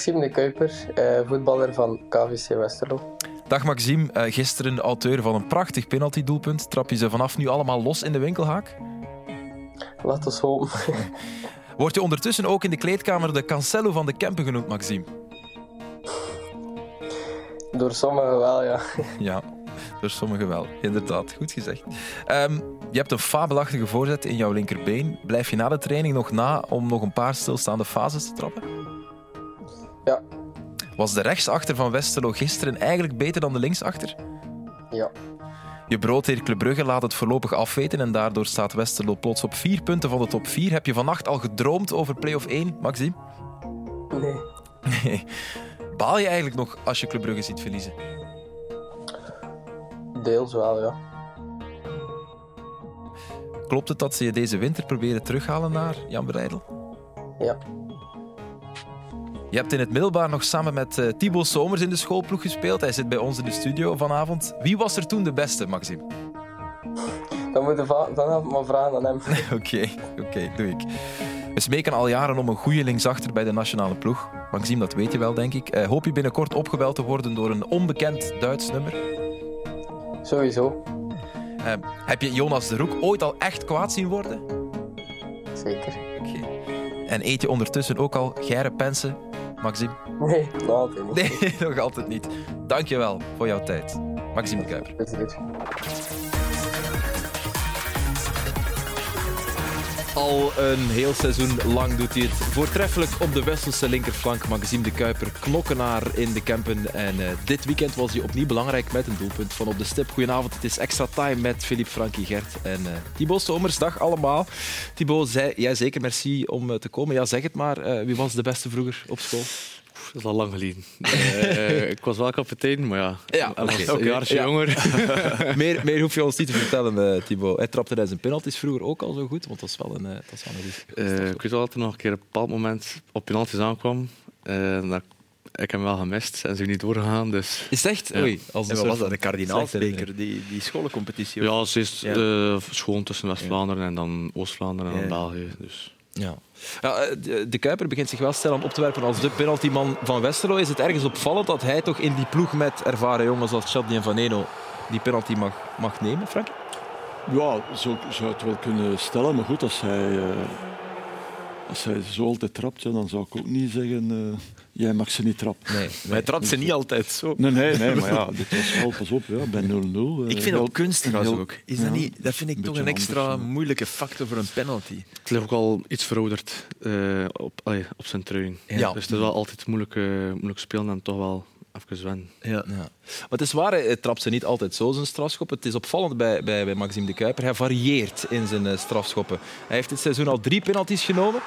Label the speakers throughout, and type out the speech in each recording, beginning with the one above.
Speaker 1: Maxime de Kuiper, eh, voetballer van KVC Westerlo.
Speaker 2: Dag Maxime, uh, gisteren auteur van een prachtig penaltydoelpunt. Trap je ze vanaf nu allemaal los in de winkelhaak?
Speaker 1: Laat ons hopen.
Speaker 2: Wordt je ondertussen ook in de kleedkamer de Cancelo van de Kempen genoemd, Maxime?
Speaker 1: Door sommigen wel, ja.
Speaker 2: Ja, door sommigen wel. Inderdaad, goed gezegd. Um, je hebt een fabelachtige voorzet in jouw linkerbeen. Blijf je na de training nog na om nog een paar stilstaande fases te trappen?
Speaker 1: Ja.
Speaker 2: Was de rechtsachter van Westerlo gisteren eigenlijk beter dan de linksachter?
Speaker 1: Ja.
Speaker 2: Je broodheer Club Brugge laat het voorlopig afweten en daardoor staat Westerlo plots op vier punten van de top 4. Heb je vannacht al gedroomd over play-off 1, Maxime?
Speaker 1: Nee.
Speaker 2: Nee. Baal je eigenlijk nog als je Club Brugge ziet verliezen?
Speaker 1: Deels wel, ja.
Speaker 2: Klopt het dat ze je deze winter proberen terughalen naar Jan Breidel?
Speaker 1: Ja.
Speaker 2: Je hebt in het middelbaar nog samen met uh, Thibaut Somers in de schoolploeg gespeeld. Hij zit bij ons in de studio vanavond. Wie was er toen de beste, Maxime?
Speaker 1: Dan moet je vanavond maar vragen aan hem.
Speaker 2: Oké, oké, doe ik. We smeken al jaren om een goede linksachter bij de nationale ploeg. Maxime, dat weet je wel, denk ik. Uh, hoop je binnenkort opgebeld te worden door een onbekend Duits nummer?
Speaker 1: Sowieso.
Speaker 2: Uh, heb je Jonas de Roek ooit al echt kwaad zien worden?
Speaker 1: Zeker.
Speaker 2: Oké. En eet je ondertussen ook al geire pensen Maxime?
Speaker 1: Nee, nog altijd niet.
Speaker 2: Nee, nog altijd niet. Dankjewel voor jouw tijd. Maxime Kuiper. Al een heel seizoen lang doet hij het voortreffelijk op de Westelse linkerflank. Maxime de Kuiper, knokkenaar in de Kempen. En uh, dit weekend was hij opnieuw belangrijk met een doelpunt van op de stip. Goedenavond, het is extra time met Philippe Frankie Gert en uh, Thibaut Somers. Dag allemaal. Thibaut, jij zeker merci om uh, te komen. Ja, zeg het maar. wie was de beste vroeger op school?
Speaker 3: Dat is al lang geleden. uh, ik was wel kapitein, maar ja,
Speaker 2: ja
Speaker 3: okay, was een jaartje ja. jonger.
Speaker 2: meer, meer hoef je ons niet te vertellen, uh, Thibaut. Hij trapte hij zijn penalties vroeger ook al zo goed, want dat is wel een, uh, dat is wel een
Speaker 3: uh, Ik weet wel dat er nog een keer op een bepaald moment op penalties aankwam. dat ik hem wel gemist en ze niet doorgegaan. Dus,
Speaker 2: is het echt? Ja. Oei,
Speaker 4: als en wat was dat? De kardinaalsbeker, die, die scholencompetitie?
Speaker 3: Ja, ze is ja. de school tussen West-Vlaanderen en dan Oost-Vlaanderen en dan België. Dus.
Speaker 2: Ja. Eh, de Kuiper begint zich wel snel op te werpen als de penaltyman van Westerlo. Is het ergens opvallend dat hij toch in die ploeg met ervaren jongens als Chadli en Van Eno die penalty mag, mag nemen, Frank?
Speaker 5: Ja, zo zou het wel kunnen stellen. Maar goed, als hij, uh, als hij zo altijd trapt, dan zou ik ook niet zeggen... Uh, jij mag ze niet trappen.
Speaker 2: Nee, maar hij trapt ze niet altijd zo.
Speaker 5: Nee, nee, nee maar ja, dit was wel, pas op, ja, bij 0-0. Uh,
Speaker 4: ik vind ook kunstig ook. Is dat, niet, dat vind ik toch een extra anders, moeilijke factor voor een penalty.
Speaker 3: Het ligt ook al iets verouderd uh, op, allee, op zijn training. Ja. Dus het is wel altijd moeilijk, uh, moeilijk spelen en toch wel even wennen.
Speaker 2: Ja. ja. Maar het is waar, hij trapt ze niet altijd zo, zijn strafschop. Het is opvallend bij, bij, bij Maxime de Kuiper. Hij varieert in zijn strafschoppen. Hij heeft dit seizoen al drie penalties genomen.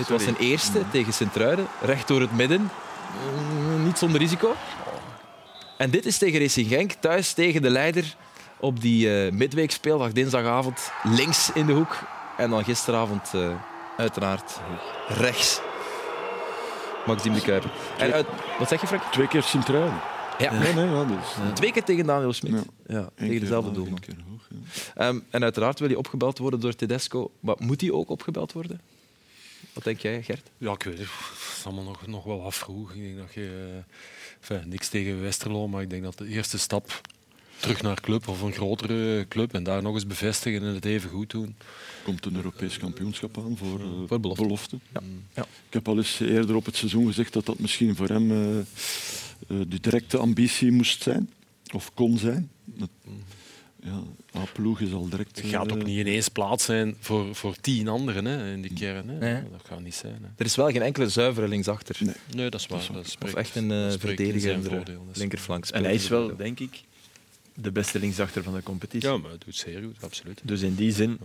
Speaker 2: Dit was zijn eerste tegen Sint-Truiden, recht door het midden. Mm, niet zonder risico. En dit is tegen Racing Genk, thuis tegen de leider op die uh, midweekspeeldag, dinsdagavond, links in de hoek. En dan gisteravond uh, uiteraard rechts. Maxime de Kuiper. En uit, wat zeg je, Frank?
Speaker 5: Twee keer Sint-Truiden.
Speaker 2: Ja. Nee, nee, ja, dus, Twee keer tegen Daniel Smit. Ja. ja tegen dezelfde doel. Um, en uiteraard wil hij opgebeld worden door Tedesco. Maar moet hij ook opgebeld worden? Wat denk jij, Gert?
Speaker 6: Ja, ik weet het. Het is allemaal nog, nog wel afvroeg. Ik denk dat je... Enfin, niks tegen Westerlo, maar ik denk dat de eerste stap terug naar club of een grotere club en daar nog eens bevestigen en het even goed doen.
Speaker 5: Komt een Europees kampioenschap aan voor, uh,
Speaker 2: voor belofte.
Speaker 5: belofte.
Speaker 2: Ja. Ja.
Speaker 5: Ik heb al eens eerder op het seizoen gezegd dat dat misschien voor hem uh, uh, de directe ambitie moest zijn, of kon zijn. Ja, A-ploeg is al direct...
Speaker 6: Het gaat ook niet ineens plaats zijn voor, voor tien anderen hè, in die kern. Hè. Nee. Dat gaat niet zijn. Hè.
Speaker 2: Er is wel geen enkele zuivere linksachter.
Speaker 6: Nee, nee dat is waar. Dat
Speaker 2: of echt een uh, verdedigende linkerflank.
Speaker 4: En hij is wel, denk ik, de beste linksachter van de competitie.
Speaker 6: Ja, maar hij doet zeer goed, absoluut.
Speaker 4: Dus in die zin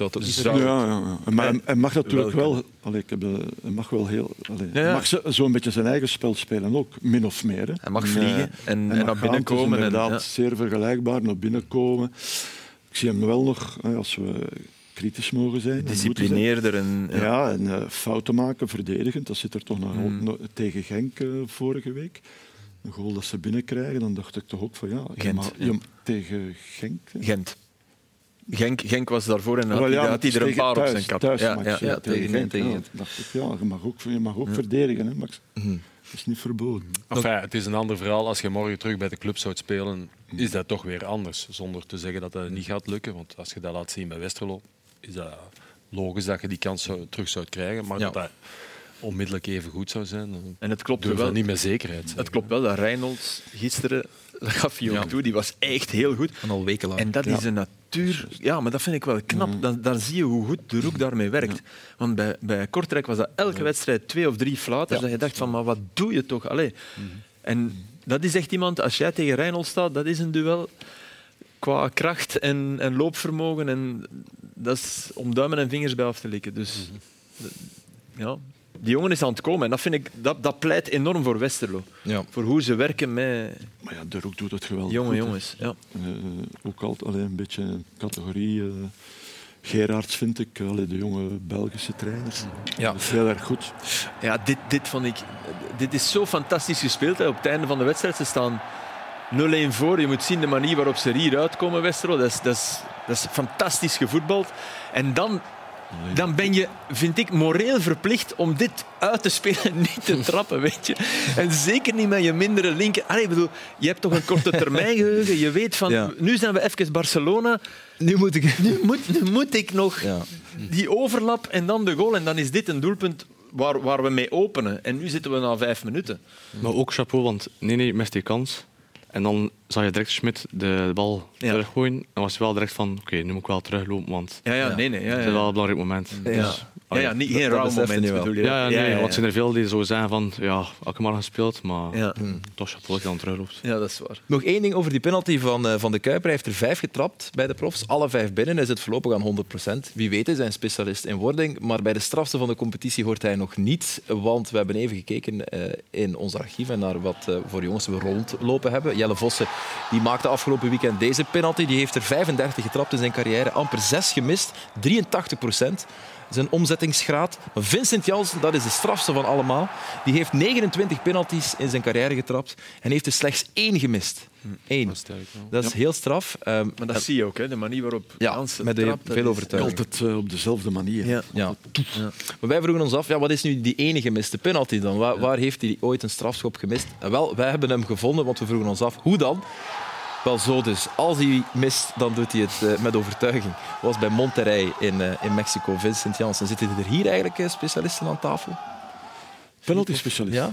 Speaker 2: dat ook niet
Speaker 7: Zou-
Speaker 5: Ja, ja, ja. En Maar hij, hij mag natuurlijk wel, allee, ik heb, hij mag wel heel, allee,
Speaker 7: Ja,
Speaker 5: mag zo- zo'n beetje zijn eigen spel spelen ook, min of meer. Hè.
Speaker 7: Hij mag
Speaker 5: En,
Speaker 7: vliegen en, en
Speaker 5: mag
Speaker 7: naar
Speaker 5: gaan,
Speaker 7: binnen
Speaker 5: het is
Speaker 7: komen. En,
Speaker 5: inderdaad
Speaker 7: ja.
Speaker 5: zeer vergelijkbaar, naar binnen komen. Ik zie hem wel nog, hè, als we kritisch mogen zijn. en.
Speaker 7: Disciplineerder. En, ja.
Speaker 5: Ja, en eh, fouten maken, verdedigend. Dat zit er toch nog
Speaker 7: Mm.
Speaker 5: tegen Genk eh, vorige week. Een goal dat ze binnenkrijgen, dan dacht ik toch ook van ja,
Speaker 7: Gent,
Speaker 5: tegen Genk.
Speaker 7: Gent. Genk. Genk was daarvoor en had,
Speaker 5: ja,
Speaker 7: had hij er een paar op zijn kap.
Speaker 5: thuismatch,
Speaker 7: ja, ja.
Speaker 2: ja, tegen
Speaker 5: tegen dacht ik, ja, je mag ook, je mag ook verdedigen, hè, Max.
Speaker 2: Mhm.
Speaker 5: Dat is niet verboden.
Speaker 6: Enfin, het is een ander verhaal. Als je morgen terug bij de club zou spelen, is dat toch weer anders. Zonder te zeggen dat dat niet gaat lukken. Want als je dat laat zien bij Westerlo, is dat logisch dat je die kans zou, terug zou krijgen. Maar
Speaker 2: Ja.
Speaker 6: dat dat onmiddellijk even goed zou zijn, dan
Speaker 7: En het klopt wel.
Speaker 6: dat niet met zekerheid zeggen.
Speaker 7: Het klopt wel dat Reynolds gisteren, dat gaf hij ook
Speaker 2: Ja.
Speaker 7: toe, die was echt heel goed.
Speaker 2: En al weken lang.
Speaker 7: En dat is een natuur. Ja, maar dat vind ik wel knap. Dan, daar zie je hoe goed de Roek daarmee werkt. Want bij, bij Kortrijk was dat elke wedstrijd twee of drie fluiters. Dat je dacht van, maar wat doe je toch? Allee. En dat is echt iemand, als jij tegen Reynolds staat, dat is een duel qua kracht en, en loopvermogen. En dat is om duimen en vingers bij af te likken. Dus d- ja, die jongen is aan het komen. En dat, vind ik, dat, dat pleit enorm voor Westerlo.
Speaker 2: Ja.
Speaker 7: Voor hoe ze werken met
Speaker 5: Maar ja, de Roek doet het geweldig
Speaker 7: jonge
Speaker 5: goed,
Speaker 7: jongens. Ja.
Speaker 5: Eh, ook altijd alleen een beetje een categorie. eh Gerards vind ik, allee, de jonge Belgische trainers.
Speaker 2: Ja.
Speaker 5: Dat is heel erg goed.
Speaker 7: Ja, dit, dit vond ik. Dit is zo fantastisch gespeeld. Hè. Op het einde van de wedstrijd ze staan 0-1 voor. Je moet zien de manier waarop ze er hier uitkomen, Westerlo. Dat is, dat is, dat is fantastisch gevoetbald. En dan, dan ben je, vind ik, moreel verplicht om dit uit te spelen en niet te trappen, weet je. En zeker niet met je mindere linker. Allee, ik bedoel, je hebt toch een korte termijn geheugen. Je weet van,
Speaker 2: Ja.
Speaker 7: nu zijn we even Barcelona.
Speaker 2: Nu moet ik...
Speaker 7: Nu moet, nu moet ik nog
Speaker 2: Ja.
Speaker 7: die overlap en dan de goal. En dan is dit een doelpunt waar, waar we mee openen. En nu zitten we na vijf minuten.
Speaker 3: Maar ook chapeau, want nee, nee, mist die kans. En dan zag je direct Schmidt de, bal
Speaker 7: Ja.
Speaker 3: teruggooien. En was je wel direct van, oké, nu moet ik wel teruglopen, want
Speaker 7: Ja, ja,
Speaker 2: Ja.
Speaker 7: nee, nee. Ja,
Speaker 3: het
Speaker 7: ja.
Speaker 3: is wel een belangrijk moment.
Speaker 7: Ja.
Speaker 3: Dus,
Speaker 7: Ja,
Speaker 3: allee.
Speaker 7: ja, niet, geen
Speaker 2: dat
Speaker 7: rauw
Speaker 2: besefte
Speaker 7: moment
Speaker 2: je wel.
Speaker 7: bedoel je?
Speaker 3: Ja, ja, nee,
Speaker 7: ja,
Speaker 3: want er zijn er veel die zo zeggen van, ja, elke maar gespeeld, maar
Speaker 7: Ja.
Speaker 3: toch chapeau dat je dan terugloopt.
Speaker 7: ja, dat is waar.
Speaker 2: Nog één ding over die penalty van, eh, van de Kuiper. Hij heeft er vijf getrapt bij de profs. Alle vijf binnen. Hij zit voorlopig aan 100% Wie weet is hij een specialist in wording. Maar bij de strafste van de competitie hoort hij nog niet. Want we hebben even gekeken eh, in ons archief en naar wat eh, voor jongens we rondlopen hebben. Jelle Vossen die maakte afgelopen weekend deze penalty. Die heeft er 35 getrapt in zijn carrière. Amper zes gemist. 83 zijn omzettingsgraad. Maar Vincent Janssen, dat is de strafste van allemaal. Die heeft 29 penalties in zijn carrière getrapt en heeft er slechts één gemist. Eén.
Speaker 6: Dat is sterk, ja.
Speaker 2: Dat is heel straf. Ehm,
Speaker 7: Maar dat zie je ook, hè, de manier waarop
Speaker 2: Ja,
Speaker 7: Jansen
Speaker 2: met de-
Speaker 7: trapt,
Speaker 2: veel
Speaker 7: is-
Speaker 2: overtuiging.
Speaker 5: Altijd eh, op dezelfde manier.
Speaker 7: Ja.
Speaker 2: ja. Maar wij vroegen ons af, ja, wat is nu die ene gemiste penalty dan? Waar, waar heeft hij ooit een strafschop gemist? En wel, wij hebben hem gevonden, want we vroegen ons af, hoe dan? Wel zo dus. Als hij mist, dan doet hij het eh, met overtuiging. Was bij Monterrey in, eh, in Mexico, Vincent Janssen. Zitten er hier eigenlijk eh, specialisten aan tafel?
Speaker 5: Penalty specialist.
Speaker 2: Ja?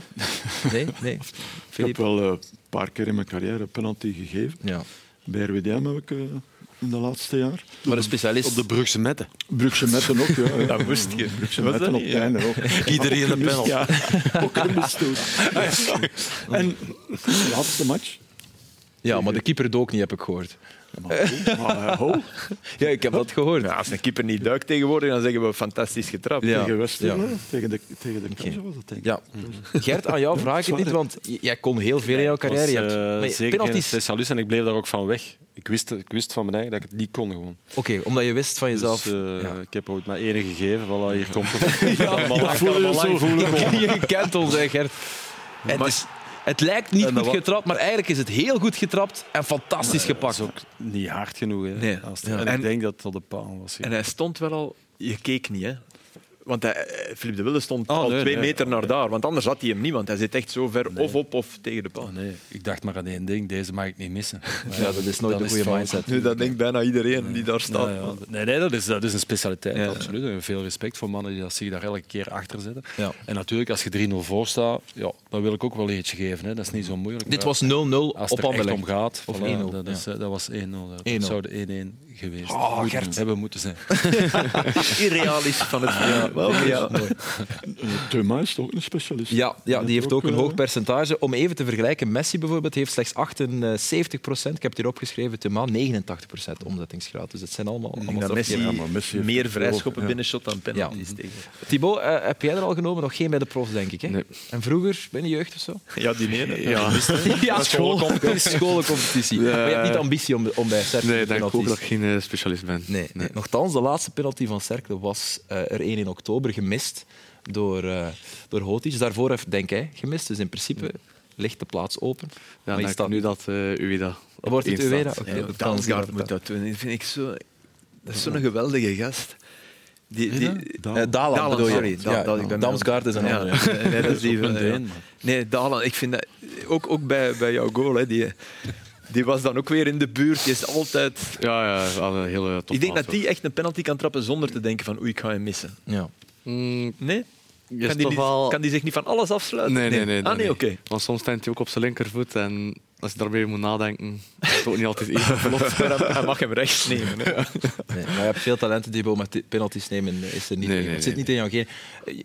Speaker 2: Nee? Nee.
Speaker 5: Ik heb wel een paar keer in mijn carrière penalty gegeven.
Speaker 2: Ja.
Speaker 5: Bij RWDM heb ik eh, in de laatste jaar.
Speaker 2: Maar een specialist...
Speaker 6: Op de Brugse Metten.
Speaker 5: Brugse Metten ook, ja.
Speaker 7: Dat moest je.
Speaker 5: Brugse
Speaker 7: Was
Speaker 5: Metten op het einde ook.
Speaker 6: Iedereen een penalty.
Speaker 5: Ja, ook gemist toen. En de laatste match.
Speaker 2: Ja, maar de keeper dook niet, heb ik gehoord.
Speaker 5: Maar, eh, ho,
Speaker 2: Ja, ik heb dat gehoord.
Speaker 7: Ja, als een keeper niet duikt tegenwoordig, dan zeggen we fantastisch getrapt.
Speaker 2: Ja.
Speaker 5: tegen
Speaker 2: Ja.
Speaker 5: tegen de, tegen de Kaiser was dat denk ik.
Speaker 2: Ja. Gert, aan jou vraag ik het niet, want jij kon heel veel in jouw carrière. Je hebt,
Speaker 6: eh, zeker
Speaker 2: penalties...
Speaker 6: en ik bleef daar ook van weg. Ik wist, ik wist van mijn eigen dat ik het niet kon gewoon.
Speaker 2: Oké, omdat je wist van jezelf...
Speaker 6: Dus, eh,
Speaker 2: ja.
Speaker 6: Ik heb ooit maar ene gegeven. Voilà, hier komt het. Ja,
Speaker 5: dat voel je zo.
Speaker 2: je kent ons, hè, Gert. Het, is, het lijkt niet
Speaker 6: dat
Speaker 2: goed getrapt, maar eigenlijk is het heel goed getrapt en fantastisch
Speaker 6: Dat
Speaker 2: gepakt.
Speaker 6: is ook niet hard genoeg. Hè.
Speaker 7: Nee.
Speaker 6: Als het-
Speaker 7: Ja.
Speaker 6: En,
Speaker 7: En-
Speaker 6: ik denk dat op de paal was.
Speaker 7: En hij stond wel al... Je keek niet, hè. Want hij, eh, Philippe de Wilde stond
Speaker 6: Oh,
Speaker 7: al
Speaker 6: nee,
Speaker 7: twee
Speaker 6: nee.
Speaker 7: meter naar daar. Want anders had hij hem niet, want hij zit echt zo ver of op of tegen de paal.
Speaker 6: Oh, nee, ik dacht maar aan één ding. Deze mag ik niet missen. Maar
Speaker 2: Ja, dat is nooit een goede mindset.
Speaker 7: Nu, dat denkt bijna iedereen die daar staat.
Speaker 6: Ja, ja. Nee, nee dat, is, dat is een specialiteit,
Speaker 7: Ja.
Speaker 6: absoluut. En veel respect voor mannen die dat zich daar elke keer achter zetten.
Speaker 2: Ja.
Speaker 6: En natuurlijk, als je 3-0 voor staat, ja, dan wil ik ook wel eentje geven. Hè. Dat is niet zo moeilijk.
Speaker 2: Dit was 0-0
Speaker 6: als
Speaker 2: op
Speaker 6: het er echt
Speaker 2: Anderlecht.
Speaker 6: om gaat,
Speaker 2: Of
Speaker 6: voilà,
Speaker 2: 1-0,
Speaker 6: dat, is,
Speaker 2: ja.
Speaker 6: eh, dat was 1-0.
Speaker 2: 1-0.
Speaker 6: Dat zou de 1-1 geweest.
Speaker 2: Oh, Gert.
Speaker 6: Hebben moeten zijn.
Speaker 4: Irrealistisch van het ja, wel, ja.
Speaker 5: Eh, Thuma is toch ook een specialist?
Speaker 2: Ja, ja, die heeft ook een
Speaker 5: eh,
Speaker 2: hoog percentage. Om even te vergelijken, Messi bijvoorbeeld heeft slechts 78 procent. Ik heb het hier opgeschreven, Thuma 89 procent omzettingsgraad. Dus het zijn allemaal,
Speaker 4: denk
Speaker 2: allemaal.
Speaker 4: Messi,
Speaker 5: Ja,
Speaker 4: meer vrijschoppen
Speaker 5: ja.
Speaker 4: binnenshot dan penalties tegen.
Speaker 2: Thibaut, eh, heb jij er al genomen? Nog geen bij de profs, denk ik. Hè?
Speaker 3: Nee.
Speaker 2: En vroeger, bij de jeugd of zo?
Speaker 4: Ja, die ene.
Speaker 3: Ja,
Speaker 2: Ja, schoolcompetitie. schoolcompetitie. Maar je hebt niet ambitie om, om bij Cercle
Speaker 3: nee,
Speaker 2: de
Speaker 3: ik denk ook dat geen eh, specialist ben.
Speaker 2: Nee, nee. Nochtans, de laatste penalty van Cercle was eh, er één in oktober gemist door, eh door Hotic. Daarvoor heeft Denk hij gemist, dus in principe ligt de plaats open.
Speaker 3: Ja,
Speaker 2: Maar
Speaker 3: dan
Speaker 2: staat-
Speaker 3: nu dat eh Ueda
Speaker 2: Wordt het Ueda? Oké,
Speaker 4: Ja, Damsgaard
Speaker 2: niet
Speaker 4: moet
Speaker 2: dat-
Speaker 4: dat doen. Dat vind ik zo... Dat is zo'n geweldige gast. Die, die.
Speaker 2: Eh, bedoel je?
Speaker 4: sorry.
Speaker 2: Ja,
Speaker 4: ik ben-
Speaker 2: Damsgaard is een
Speaker 4: Ja,
Speaker 2: andere.
Speaker 4: nee, dat is die van- ja. Nee, Daland, ik vind dat... Ook, ook bij, bij jouw goal, hè, die, die was dan ook weer in de buurt. Die is altijd...
Speaker 3: Ja, ja, een hele top
Speaker 4: Ik denk dat die echt een penalty kan trappen zonder te denken van oei, ik ga hem missen.
Speaker 2: Ja.
Speaker 3: Mm,
Speaker 4: Nee?
Speaker 3: je
Speaker 4: Kan die, niet- kan die zich niet van alles afsluiten?
Speaker 3: Nee, nee, nee.
Speaker 4: Ah, nee, oké.
Speaker 3: Want soms staat hij ook op zijn linkervoet en als je daarbij moet nadenken, is het ook niet altijd even vlot.
Speaker 4: Maar hij- hij mag hem rechts nemen. Hè.
Speaker 2: Nee, maar je hebt veel talenten die maar t- penalties nemen, eh, is er niet
Speaker 3: Nee,
Speaker 2: in.
Speaker 3: nee,
Speaker 2: Het zit
Speaker 3: nee,
Speaker 2: niet in jouw geen.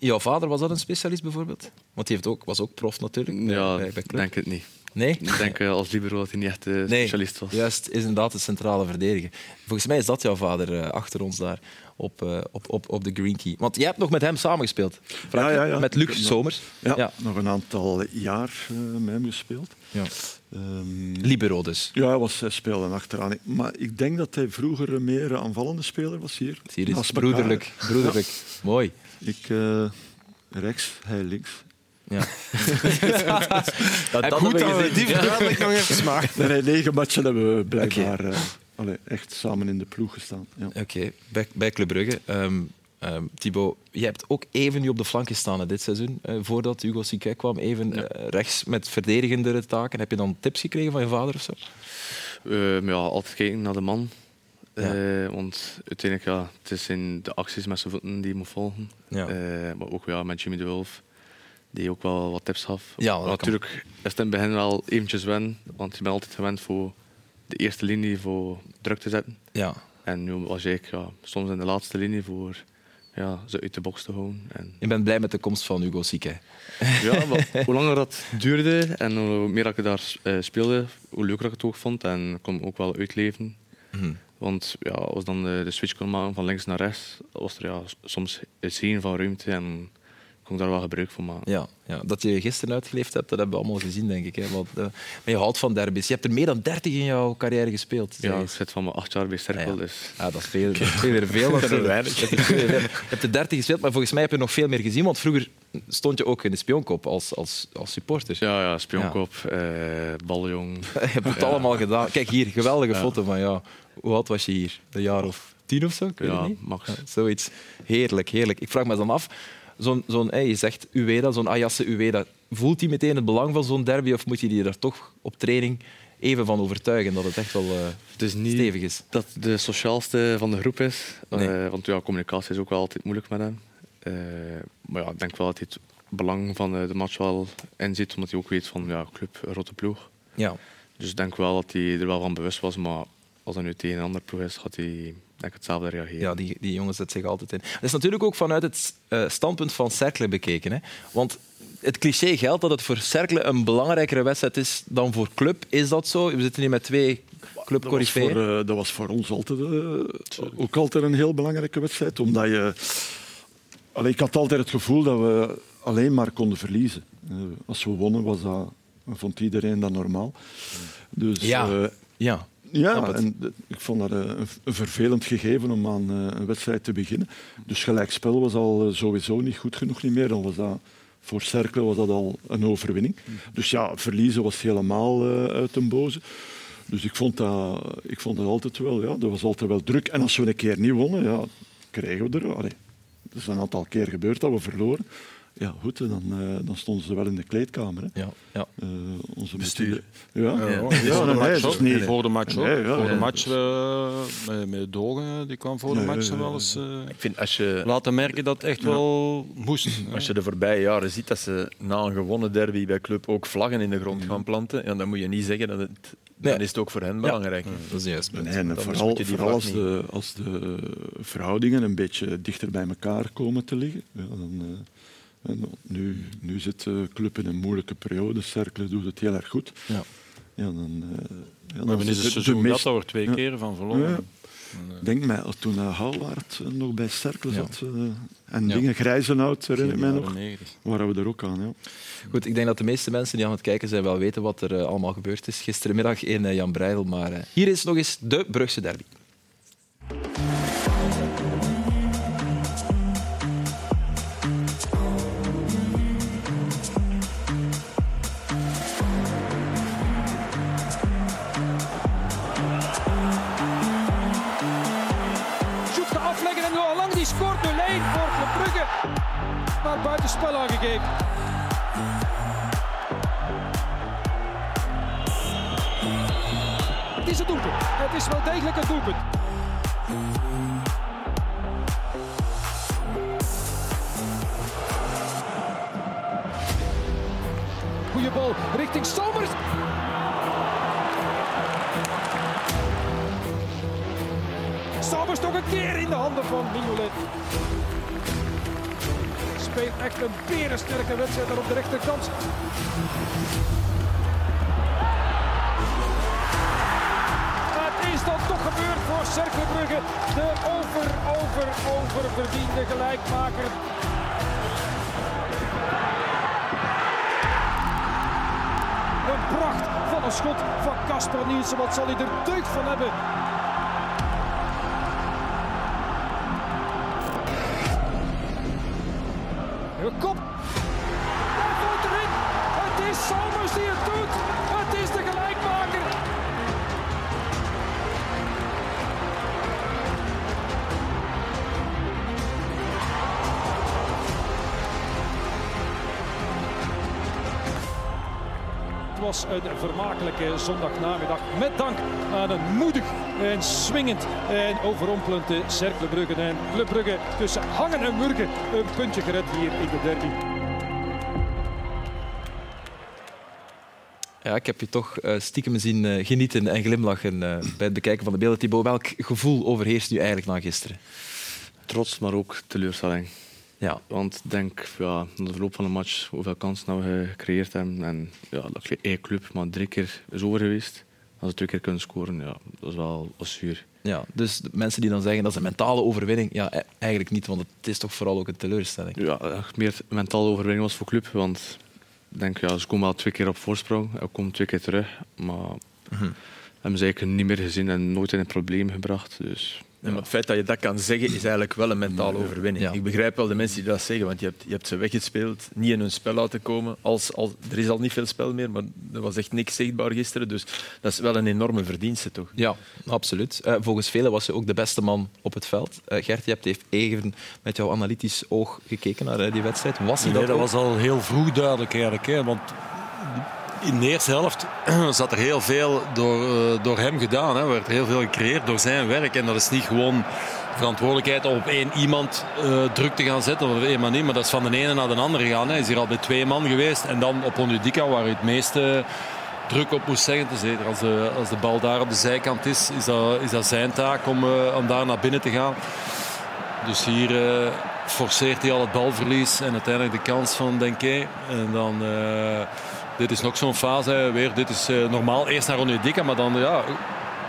Speaker 2: Jouw vader, was dat een specialist bijvoorbeeld? Want die heeft ook, was ook prof natuurlijk.
Speaker 3: Ja,
Speaker 2: bij, bij
Speaker 3: ik denk het niet.
Speaker 2: Nee?
Speaker 3: Ik denk eh, als libero dat hij niet echt eh,
Speaker 2: Nee,
Speaker 3: specialist was.
Speaker 2: juist, is inderdaad de centrale verdediger. Volgens mij is dat jouw vader eh, achter ons daar op, op, op, op de Green Key. Want jij hebt nog met hem samengespeeld.
Speaker 5: Ja, ja, ja.
Speaker 2: Met Luc Somers.
Speaker 5: Ja,
Speaker 2: Ja.
Speaker 5: nog een aantal jaar met hem gespeeld.
Speaker 2: Ja.
Speaker 5: Ehm,
Speaker 2: Libero dus.
Speaker 5: ja, hij, was, hij speelde achteraan. Maar ik denk dat hij vroeger een meer aanvallende speler was hier.
Speaker 2: Hier is broederlijk. broederlijk. Mooi.
Speaker 5: Ik rechts, hij links.
Speaker 2: Ja.
Speaker 4: Dat, dat
Speaker 6: Goed
Speaker 4: we
Speaker 6: dat we
Speaker 4: gezien.
Speaker 6: die nog even.
Speaker 5: Nee, negen matchen hebben we blijkbaar eh, allee, echt samen in de ploeg gestaan. Ja.
Speaker 2: Oké, bij, bij Club Brugge. Ehm ehm, Thibaut, jij hebt ook even nu op de flank gestaan hè, dit seizoen. eh, voordat Hugo Siquet kwam, even eh, rechts met verdedigendere taken. Heb je dan tips gekregen van je vader of zo?
Speaker 3: Ja, altijd kijken naar de man.
Speaker 2: Ja.
Speaker 3: Eh, want uiteindelijk, ja, het is in de acties met zijn voeten die je moet volgen.
Speaker 2: Ja.
Speaker 3: Eh, maar ook ja, met Jimmy de Wolf, die ook wel wat tips gaf.
Speaker 2: Ja,
Speaker 3: Maar
Speaker 2: kan.
Speaker 3: natuurlijk is het in het begin wel eventjes wennen, want je bent altijd gewend voor de eerste linie voor druk te zetten.
Speaker 2: Ja.
Speaker 3: En nu was ik ja, soms in de laatste linie voor ja, ze uit de box te houden. En,
Speaker 2: Ik ben blij met de komst van Hugo Siquet.
Speaker 3: ja, maar hoe langer dat duurde en hoe meer dat ik daar eh, speelde, hoe leuker ik het ook vond. En ik kon ook wel uitleven.
Speaker 2: Mhm.
Speaker 3: Want ja, als dan de, switch kon maken van links naar rechts, was er ja, soms het zien van ruimte en kon ik daar wel gebruik van maken.
Speaker 2: Ja, ja, dat je gisteren uitgeleefd hebt, dat hebben we allemaal gezien, denk ik. Hè. Want, eh, maar je houdt van derbies. Je hebt er meer dan 30 in jouw carrière gespeeld.
Speaker 3: Ja, ik zit van mijn acht jaar bij Cirkel,
Speaker 2: Ah, ja.
Speaker 3: dus
Speaker 2: Ja, dat is veel, dat is veel weer veel. Dat is weinig. Je hebt er 30 gespeeld, maar volgens mij heb je nog veel meer gezien. Want vroeger stond je ook in de spionkop als, als, als supporter.
Speaker 3: ja, ja spionkop, eh, baljong.
Speaker 2: Je hebt het allemaal gedaan. Kijk hier, geweldige foto van ja. Hoe oud was je hier? Een jaar of tien of zo? Ik weet
Speaker 3: Ja,
Speaker 2: het niet.
Speaker 3: max.
Speaker 2: Ja, zoiets. Heerlijk, heerlijk. Ik vraag me dan af, zo'n, zo'n, hey, je zegt Ueda, zo'n Ayasse Ueda, voelt hij meteen het belang van zo'n derby of moet je die er toch op training even van overtuigen dat het echt wel eh,
Speaker 3: niet
Speaker 2: stevig is?
Speaker 3: dat de sociaalste van de groep is.
Speaker 2: Nee.
Speaker 3: Eh, want ja, communicatie is ook wel altijd moeilijk met hem. Eh, maar ja, ik denk wel dat hij het belang van de match wel inziet, omdat hij ook weet van ja, club, rotte ploeg.
Speaker 2: Ja.
Speaker 3: Dus ik denk wel dat hij er wel van bewust was, maar als hij nu tegen een andere ploeg is, gaat hij denk ik hetzelfde reageren.
Speaker 2: Ja, die, die jongens zetten zich altijd in. Dat is natuurlijk ook vanuit het eh, standpunt van Cercle bekeken. Hè? Want het cliché geldt dat het voor Cercle een belangrijkere wedstrijd is dan voor club. Is dat zo? We zitten hier met twee
Speaker 5: Dat was, voor, eh, dat was voor ons altijd, eh, ook altijd een heel belangrijke wedstrijd. Omdat je... Allee, ik had altijd het gevoel dat we alleen maar konden verliezen. Als we wonnen, was dat, vond iedereen dat normaal. Dus,
Speaker 2: Ja.
Speaker 5: eh,
Speaker 2: Ja.
Speaker 5: Ja, en de- ik vond dat eh, een, een vervelend gegeven om aan eh, een wedstrijd te beginnen. Dus gelijkspel was al eh, sowieso niet goed genoeg niet meer. Dan was dat, voor Cercle was dat al een overwinning. Dus ja, verliezen was helemaal uit den boze. Dus ik vond, dat, ik vond dat altijd wel, ja, dat was altijd wel druk. En als we een keer niet wonnen, ja, kregen we er. Allee, er is een aantal keer gebeurd dat we verloren. Ja, goed, dan, eh, dan stonden ze wel in de kleedkamer. Hè.
Speaker 2: Ja. Ja.
Speaker 5: Eh, onze
Speaker 4: Bestuur.
Speaker 5: Ja,
Speaker 4: Ja.
Speaker 5: ja.
Speaker 6: voor de
Speaker 5: nee,
Speaker 6: match ook.
Speaker 5: niet-
Speaker 6: Voor de match ook.
Speaker 5: Nee, ja,
Speaker 6: voor de
Speaker 5: ja.
Speaker 6: match eh, met, met Dogen, die kwam voor de match
Speaker 5: ja, ja,
Speaker 6: wel eens eh,
Speaker 4: Ik vind als je,
Speaker 6: laten merken dat het echt wel moest.
Speaker 4: als je de voorbije jaren ziet dat ze na een gewonnen derby bij club ook vlaggen in de grond gaan planten, ja, dan moet je niet zeggen dat het
Speaker 2: Nee.
Speaker 4: dan is het ook voor hen belangrijk.
Speaker 2: Dat is juist.
Speaker 5: Nee, vooral, vooral als, de, als de verhoudingen een beetje dichter bij elkaar komen te liggen. Ja, dan, eh, en nu, nu zit de club in een moeilijke periode. Cercle doet het heel erg goed.
Speaker 2: Ja.
Speaker 5: Ja, dan, eh, ja,
Speaker 6: We
Speaker 5: dan zit
Speaker 6: het seizoen
Speaker 5: meest-
Speaker 6: dat er twee
Speaker 5: Ja.
Speaker 6: keer van verloren.
Speaker 5: Ja. Ik denk mij, toen uh, Houwaard eh, nog bij Cercle
Speaker 2: Ja.
Speaker 5: zat eh, en
Speaker 2: Ja.
Speaker 5: dingen Grijzenhout, herinner ik mij nog,
Speaker 6: 90.
Speaker 5: waren we er ook aan. Ja.
Speaker 2: Goed, ik denk dat de meeste mensen die aan het kijken zijn wel weten wat er eh, allemaal gebeurd is gisterenmiddag in eh, Jan Breidel. Maar eh, hier is nog eens de Brugse derby.
Speaker 8: Buitenspel aangegeven. Het is een doelpunt. Het is wel degelijk een doelpunt. Goeie bal richting Somers. Somers nog een keer in de handen van Mignolet. Speelt echt een berensterke wedstrijd daar op de rechterkant. Het is dan toch gebeurd voor Cercle Brugge. De over, over, over verdiende gelijkmaker. Een pracht van een schot van Casper Nielsen. Wat zal hij er deugd van hebben? Vermakelijke zondagnamiddag met dank aan een moedig en swingend en overrompelend eh, Cercle Brugge. En Club Brugge tussen hangen en wurgen een puntje gered hier in de derby.
Speaker 2: Ja, ik heb je toch eh, stiekem zien eh, genieten en glimlachen eh, bij het bekijken van de beelden. Thibaut, welk gevoel overheerst nu eigenlijk na gisteren?
Speaker 3: Trots, maar ook teleurstelling.
Speaker 2: Ja,
Speaker 3: Want ik denk, ja, na de verloop van de match, hoeveel kansen we gecreëerd hebben. En ja, dat is één club, maar drie keer is over geweest. Als we twee keer kunnen scoren, ja, dat is wel zuur.
Speaker 2: ja, dus de mensen die dan zeggen dat is een mentale overwinning, ja, e- eigenlijk niet, want het is toch vooral ook een teleurstelling.
Speaker 3: Ja, echt meer mentaal overwinning was voor club. Want ik denk, ja, ze komen wel twee keer op voorsprong. En komen twee keer terug. Maar hebben ze eigenlijk niet meer gezien en nooit in een probleem gebracht. Dus
Speaker 4: En maar het feit dat je dat kan zeggen, is eigenlijk wel een mentale overwinning.
Speaker 2: Ja.
Speaker 4: Ik begrijp wel de mensen die dat zeggen, want je hebt, je hebt ze weggespeeld, niet in hun spel laten komen. Als, als, er is al niet veel spel meer, maar er was echt niks zichtbaar gisteren. Dus dat is wel een enorme verdienste, toch?
Speaker 2: Ja, absoluut. Eh, volgens velen was hij ook de beste man op het veld. Eh, Gert, je hebt even even met jouw analytisch oog gekeken naar eh, die wedstrijd. Was hij
Speaker 6: Nee,
Speaker 2: dat,
Speaker 6: dat
Speaker 2: ook?
Speaker 6: was al heel vroeg duidelijk eigenlijk. Hè, want in de eerste helft zat er heel veel door, eh, door hem gedaan. Er werd heel veel gecreëerd door zijn werk. En dat is niet gewoon verantwoordelijkheid om op één iemand eh, druk te gaan zetten. Of één manier, maar dat is van de ene naar de andere gegaan. Hij is hier al bij twee man geweest. En dan op Onudika, waar hij het meeste druk op moest zeggen. Dus zeker als de, als de bal daar op de zijkant is, is dat, is dat zijn taak om, eh, om daar naar binnen te gaan. Dus hier eh, forceert hij al het balverlies en uiteindelijk de kans van Denke. En dan, eh, dit is nog zo'n fase, weer, dit is eh, normaal eerst naar Onedika, maar dan ja,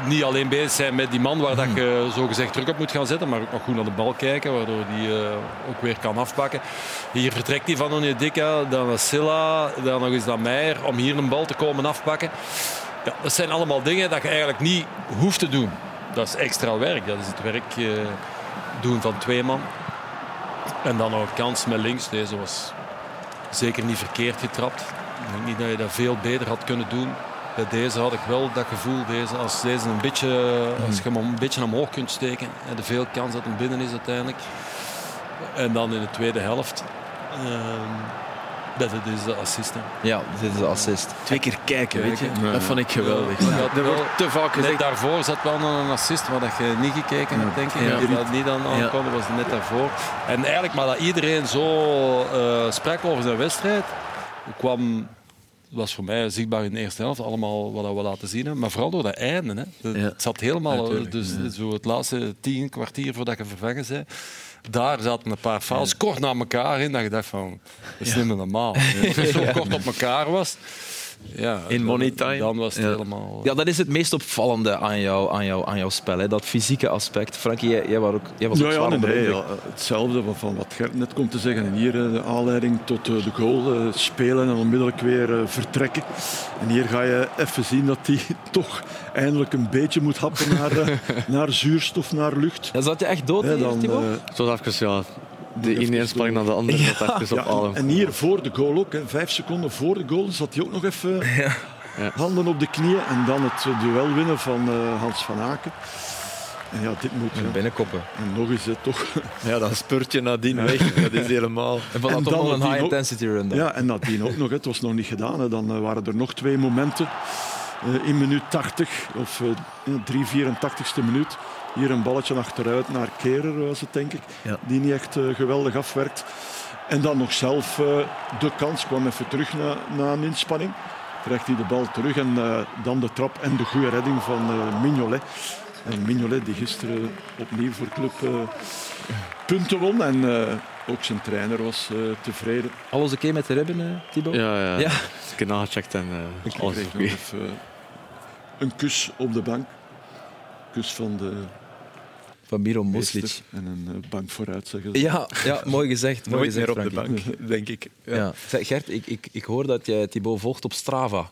Speaker 6: niet alleen bezig zijn met die man waar dat je zogezegd druk op moet gaan zetten, maar ook nog goed naar de bal kijken, waardoor hij eh, ook weer kan afpakken. Hier vertrekt hij van Onedika, dan Silla, dan nog eens naar Meijer, om hier een bal te komen afpakken. Ja, dat zijn allemaal dingen dat je eigenlijk niet hoeft te doen. Dat is extra werk, dat is het werk eh, doen van twee man. En dan nog een kans met links. Deze was zeker niet verkeerd getrapt. Ik denk niet dat je dat veel beter had kunnen doen. Bij deze had ik wel dat gevoel, deze, als deze een beetje, als je hem een beetje omhoog kunt steken, en de veel kans dat hem binnen is uiteindelijk. En dan in de tweede helft, ehm, dat het is de assist. hè.
Speaker 2: Ja, dit is de assist.
Speaker 4: Twee keer kijken, weet je. Dat vond ik geweldig.
Speaker 6: Ja, wel-
Speaker 4: wordt te vaak
Speaker 6: Net
Speaker 4: gezegd.
Speaker 6: daarvoor zat wel nog een assist waar dat je niet gekeken hebt, denk ik.
Speaker 4: Ja.
Speaker 6: Dat dat niet aan aankwam, dat was net daarvoor. En eigenlijk, maar dat iedereen zo eh, sprak over zijn wedstrijd, kwam was voor mij zichtbaar in de eerste helft. Allemaal wat we laten zien. Maar vooral door dat einde. Hè. Het,
Speaker 7: Ja.
Speaker 6: zat helemaal...
Speaker 7: Natuurlijk,
Speaker 6: dus zo het laatste tien kwartier voordat je vervangen bent. Daar zaten een paar fouls kort na elkaar in. Dat je dacht van, dat is niet meer normaal. Als het zo kort op elkaar was... Ja,
Speaker 7: In
Speaker 6: dan-
Speaker 7: money time.
Speaker 6: Dan was het
Speaker 7: Ja.
Speaker 6: helemaal...
Speaker 2: Ja, dat is het meest opvallende aan, jou, aan, jou, aan jouw spel, hè? dat fysieke aspect. Frankie, jij, jij, was ook, jij was ook
Speaker 5: Ja,
Speaker 2: zwaar
Speaker 5: nee, hetzelfde van- wat Gert net komt te zeggen. En hier eh, de aanleiding tot eh, de goal. eh, spelen en onmiddellijk weer eh, vertrekken. En hier ga je even zien dat hij toch eindelijk een beetje moet happen naar, eh, naar zuurstof, naar lucht.
Speaker 2: Ja, zat je echt dood,
Speaker 5: Ja,
Speaker 2: hier,
Speaker 5: dan,
Speaker 2: Thibaut?
Speaker 5: eh,
Speaker 3: Zo even, ja, de ene inspanning naar de andere, dat even op
Speaker 5: ja,
Speaker 3: adem.
Speaker 5: en hier voor de goal ook, hè, vijf seconden voor de goal, zat hij ook nog even
Speaker 3: Ja.
Speaker 5: handen op de knieën. En dan het duel winnen van eh, Hans van Aken. En ja, dit moet. ja.
Speaker 2: Binnenkoppen.
Speaker 5: En nog eens, hè, toch.
Speaker 7: Ja, dan spurt je nadien weg. Dat is helemaal...
Speaker 2: En van
Speaker 5: En
Speaker 2: dat toch
Speaker 5: dan
Speaker 2: een
Speaker 5: die
Speaker 2: high
Speaker 5: ook-
Speaker 2: intensity run. Dan.
Speaker 5: Ja, en nadien ook nog. hè. Het was nog niet gedaan. Hè. Dan eh, waren er nog twee momenten eh, in minuut 80 of eh 3-84ste minuut. Hier een balletje achteruit naar Kerer was het, denk ik.
Speaker 7: Ja.
Speaker 5: Die niet echt eh, geweldig afwerkt. En dan nog zelf eh, de kans. Kwam even terug na, na een inspanning. Krijgt hij de bal terug en eh, dan de trap en de goede redding van eh, Mignolet. En Mignolet die gisteren opnieuw voor club eh, punten won. En eh, ook zijn trainer was eh, tevreden.
Speaker 2: Alles oké met de ribben, Thibaut?
Speaker 3: Ja, ja.
Speaker 2: Ja.
Speaker 3: Ik heb nagecheckt en eh,
Speaker 5: Ik
Speaker 3: alles oké.
Speaker 5: een kus op de bank. Kus van de
Speaker 2: Van Miro Moslic.
Speaker 5: en een eh, bank vooruit, zeggen ze.
Speaker 2: Ja, ja, mooi gezegd. Mooi gezegd,
Speaker 7: meer op de bank, denk ik. Ja.
Speaker 2: Ja. Zeg, Gert, ik, ik, ik hoor dat jij Thibaut volgt op Strava.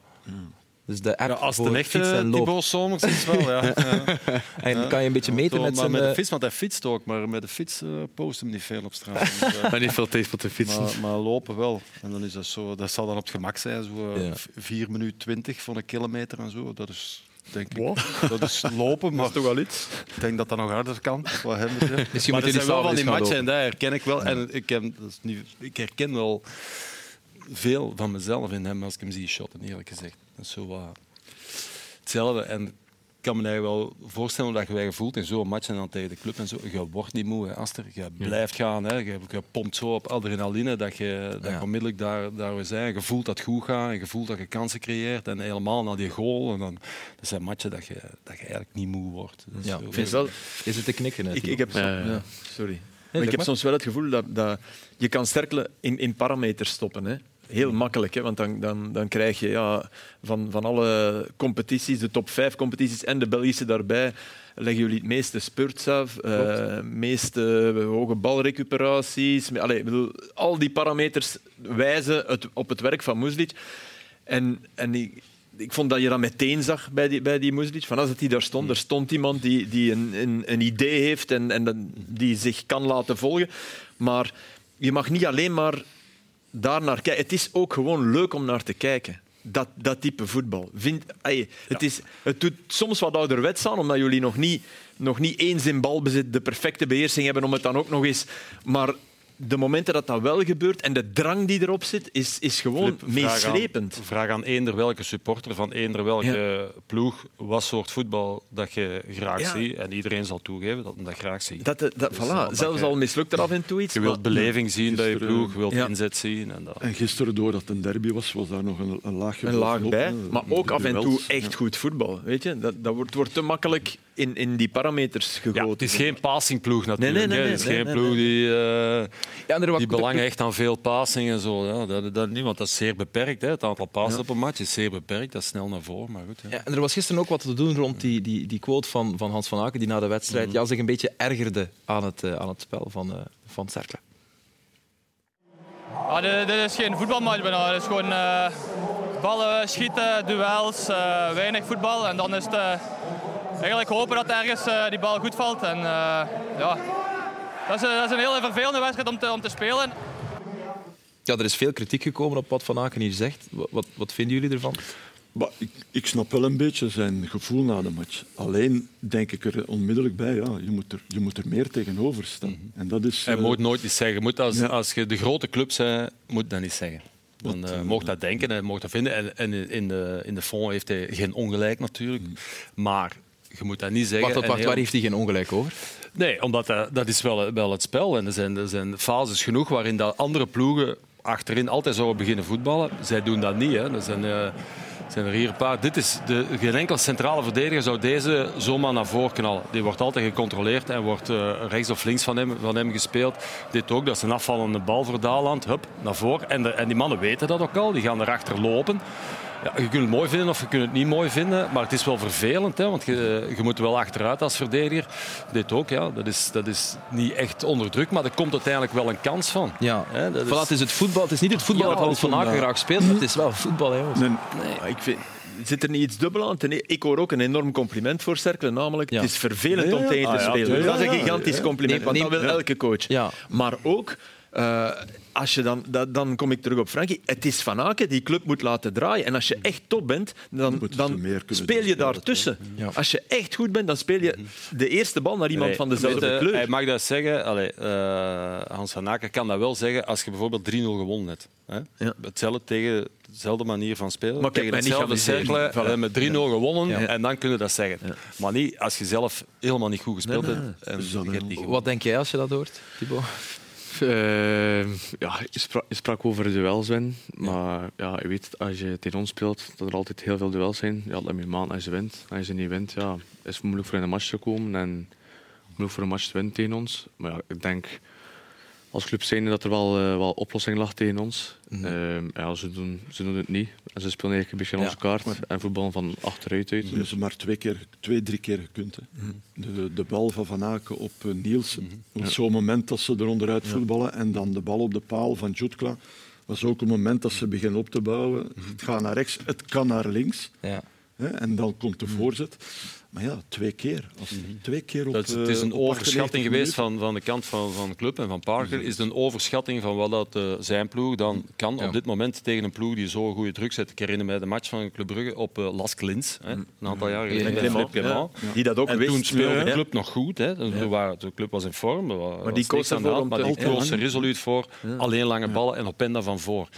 Speaker 2: Dus de app
Speaker 6: Ja, als een echte. Thibaut Somers is wel, ja. ja.
Speaker 2: En kan je een beetje meten met
Speaker 6: maar
Speaker 2: zijn...
Speaker 6: met de
Speaker 2: eh,
Speaker 6: fiets, want hij fietst ook, maar met de fiets eh post hem niet veel op straat. Dus,
Speaker 3: Maar niet veel tijd voor te fietsen.
Speaker 6: maar, maar lopen wel. En dan is dat zo, dat zal dan op het gemak zijn, zo eh,
Speaker 2: Ja.
Speaker 6: 4 minuten 20 voor een kilometer en zo. Dat is denk ik. Dat is lopen, maar
Speaker 7: toch wel iets?
Speaker 6: ik denk dat dat nog harder kan. Wat hem betreft.
Speaker 2: Misschien
Speaker 6: maar
Speaker 2: moet
Speaker 6: er zijn
Speaker 2: die
Speaker 6: wel van die matchen en dat herken ik wel. En ik, heb, dat is niet, ik herken wel veel van mezelf in hem als ik hem zie shotten, eerlijk gezegd. Dat is zo wat hetzelfde. En kan me eigenlijk wel voorstellen dat je je voelt in zo'n match en dan tegen de club en zo. Je wordt niet moe, hè, Aster. Je blijft gaan. Hè. Je, je pompt zo op adrenaline dat je, dat je
Speaker 2: Ja.
Speaker 6: onmiddellijk daar, daar weer bent. Je voelt dat het goed gaat en je voelt dat je kansen creëert. En helemaal naar die goal. En dan, dat zijn matchen dat je, dat je eigenlijk niet moe wordt. Dat is
Speaker 2: Ja,
Speaker 6: zo-
Speaker 2: ik vind wel... Is het te knikken, hè,
Speaker 7: Ik, heb,
Speaker 3: ja,
Speaker 7: sorry. Ik heb
Speaker 2: maar.
Speaker 7: soms wel het gevoel dat, dat je kan sterkelen in, in parameters stoppen. Hè. Heel makkelijk, hè, want dan, dan, dan krijg je ja, van, van alle competities, de top vijf competities en de Belgische daarbij, leggen jullie het meeste spurts af, eh meeste hoge balrecuperaties. Allee, bedoel, al die parameters wijzen het, op het werk van Muslic. En, en ik, ik vond dat je dat meteen zag bij die, bij die Muslic. Van als het hij daar stond, er stond iemand die, die een, een, een idee heeft en, en dat- die zich kan laten volgen. Maar je mag niet alleen maar daar naar kijken. Het is ook gewoon leuk om naar te kijken. Dat, dat type voetbal. Vind, het, is, het doet soms wat ouderwets aan, omdat jullie nog niet, nog niet eens in balbezit de perfecte beheersing hebben om het dan ook nog eens... Maar de momenten dat dat wel gebeurt en de drang die erop zit, is, is gewoon
Speaker 6: Flip, vraag aan-
Speaker 7: meeslepend.
Speaker 6: Vraag aan eender welke supporter van eender welke ploeg wat soort voetbal dat je graag
Speaker 7: Ja.
Speaker 6: ziet. En iedereen zal toegeven dat hij dat graag ziet.
Speaker 7: Dat, dat,
Speaker 6: Dus,
Speaker 7: voilà.
Speaker 6: dat
Speaker 7: Zelfs
Speaker 6: je-
Speaker 7: al mislukt er af en toe iets.
Speaker 6: je wilt
Speaker 7: maar-
Speaker 6: beleving zien bij je ploeg, je wilt
Speaker 7: ja.
Speaker 6: inzet zien. En dat.
Speaker 5: En gisteren, doordat het een derby was, was daar nog een, een laagje
Speaker 7: een laag bij. Maar ook af en toe echt
Speaker 5: ja.
Speaker 7: goed voetbal. Weet je? Dat, dat wordt, wordt te makkelijk in, in die parameters gegoten.
Speaker 6: Ja, het is geen passingploeg natuurlijk.
Speaker 7: Nee, nee, nee,
Speaker 6: hè. het is
Speaker 7: nee,
Speaker 6: geen
Speaker 7: nee,
Speaker 6: ploeg
Speaker 7: nee.
Speaker 6: die, eh,
Speaker 2: Ja, en er wat-
Speaker 6: die belang hecht aan veel passing en zo. Ja, dat, dat niet, want dat is zeer beperkt. Hè. Het aantal passes op een match is zeer beperkt. Dat is snel naar voren, maar goed. Ja.
Speaker 2: Ja, en er was gisteren ook wat te doen rond die, die, die quote van, van Hans van Aken, die na de wedstrijd ja, zich een beetje ergerde aan het, eh, aan het spel van, eh van Cercle.
Speaker 9: Ja, dit, dit is geen voetbalmatch bijna. Het is gewoon eh, ballen schieten, duels, eh, weinig voetbal. En dan is het eigenlijk hopen dat ergens eh, die bal goed valt. En, eh, ja, dat, is, dat is een hele vervelende wedstrijd om te, om te spelen.
Speaker 2: Ja, er is veel kritiek gekomen op wat Van Aken hier zegt. Wat, wat, wat vinden jullie ervan?
Speaker 5: Maar ik, ik snap wel een beetje zijn gevoel na de match. Alleen denk ik er onmiddellijk bij, ja, je, moet er, je moet er meer tegenover staan. En dat is...
Speaker 6: Hij
Speaker 5: eh,
Speaker 6: moet nooit iets zeggen. Je Moet als,
Speaker 5: Ja.
Speaker 6: als je de grote club bent, moet dat niet zeggen. Dan eh
Speaker 5: eh,
Speaker 6: mocht dat denken en mocht dat vinden. En, en in, de, in de fond heeft hij geen ongelijk natuurlijk. Maar je moet dat niet zeggen.
Speaker 2: Wacht, wacht,
Speaker 6: heel-
Speaker 2: waar heeft hij geen ongelijk over?
Speaker 6: Nee, omdat dat, dat is wel, wel het spel. En er zijn, er zijn fases genoeg waarin dat andere ploegen achterin altijd zouden beginnen voetballen. Zij doen dat niet. Hè. Er zijn, uh, zijn er hier een paar. Dit is de, geen enkel centrale verdediger zou deze zomaar naar voren knallen. Die wordt altijd gecontroleerd en wordt rechts of links van hem, van hem gespeeld. Dit ook, dat is een afvallende bal voor Daland. Hup, naar voren. En, en die mannen weten dat ook al. Die gaan erachter lopen. Ja, je kunt het mooi vinden of je kunt het niet mooi vinden, maar het is wel vervelend, hè, want je, je moet wel achteruit als verdediger. Dit ook, ja, dat, is, dat is niet echt onder druk, maar er komt uiteindelijk wel een kans van.
Speaker 2: Ja, hè, dat is... Voilà, het is het voetbal. Het is niet het voetbal ja, dat Van Aken graag speelt, maar het is wel voetbal. Hè,
Speaker 7: nee, nee. Ik vind, zit er niet iets dubbel aan? Ik hoor ook een enorm compliment voor Cercle, namelijk het is vervelend om tegen te ah, spelen. dat is een gigantisch compliment, want dat wil elke coach. Maar ook uh, als je dan, dat, dan kom ik terug op Frankie. Het is Van Aken die club moet laten draaien. En als je echt top bent, dan, dan speel je daartussen. Ja. Als je echt goed bent, dan speel je de eerste bal naar iemand van dezelfde weet, kleur.
Speaker 6: Hij mag dat zeggen. Allee, uh, Hans Van Aken kan dat wel zeggen als je bijvoorbeeld 3-0 gewonnen hebt. Hè? Ja. Hetzelfde tegen dezelfde manier van spelen.
Speaker 7: Maar tegen hetzelfde
Speaker 6: cirkel voilà. met 3-0 gewonnen en dan kun je dat zeggen. Maar niet als je zelf helemaal niet goed gespeeld nee, nee. hebt. En dus
Speaker 2: niet Wat denk jij als je dat hoort, Thibaut?
Speaker 3: Uh, ja, je, sprak, sprak over duels maar ja, je weet als je tegen ons speelt dat er altijd heel veel duels zijn. Ja, dat je maand als je wint. Als je niet wint, ja, is het moeilijk voor in een match te komen en moeilijk voor een match te winnen tegen ons. Maar ja, ik denk als club zijn dat er wel, uh, wel oplossing lag tegen ons. Mm -hmm. ja, ze, doen, ze doen het niet. En ze spelen eigenlijk een beetje ja, onze kaart en voetbal van achteruit uit.
Speaker 5: Dus maar twee, keer, twee drie keer gekund. Hè. Mm -hmm. de, de bal van Van Aken op uh, Nielsen. Mm -hmm. ja. Zo'n moment dat ze er onderuit voetballen. En dan de bal op de paal van Jutkla. was ook een moment dat ze beginnen op te bouwen. Het gaat naar rechts, het kan naar links. Ja. En dan komt de voorzet. Maar ja, twee keer. Als mhm. twee keer op,
Speaker 6: dat, het is een overschatting geweest van, van de kant van, van de club en van Parker. Mhm. Is het een overschatting van wat dat, uh, zijn ploeg dan kan op dit moment tegen een ploeg die zo goede druk zet. Ik herinner mij de match van Club Brugge op uh, Las Klins, hè, een aantal jaar geleden. Ja.
Speaker 7: Die dat ook
Speaker 6: en toen speelde de club nog goed. Hè. De club was in vorm. Maar die koos aan de hand, maar die koos er resoluut voor. Alleen lange ballen en op Penda van voor.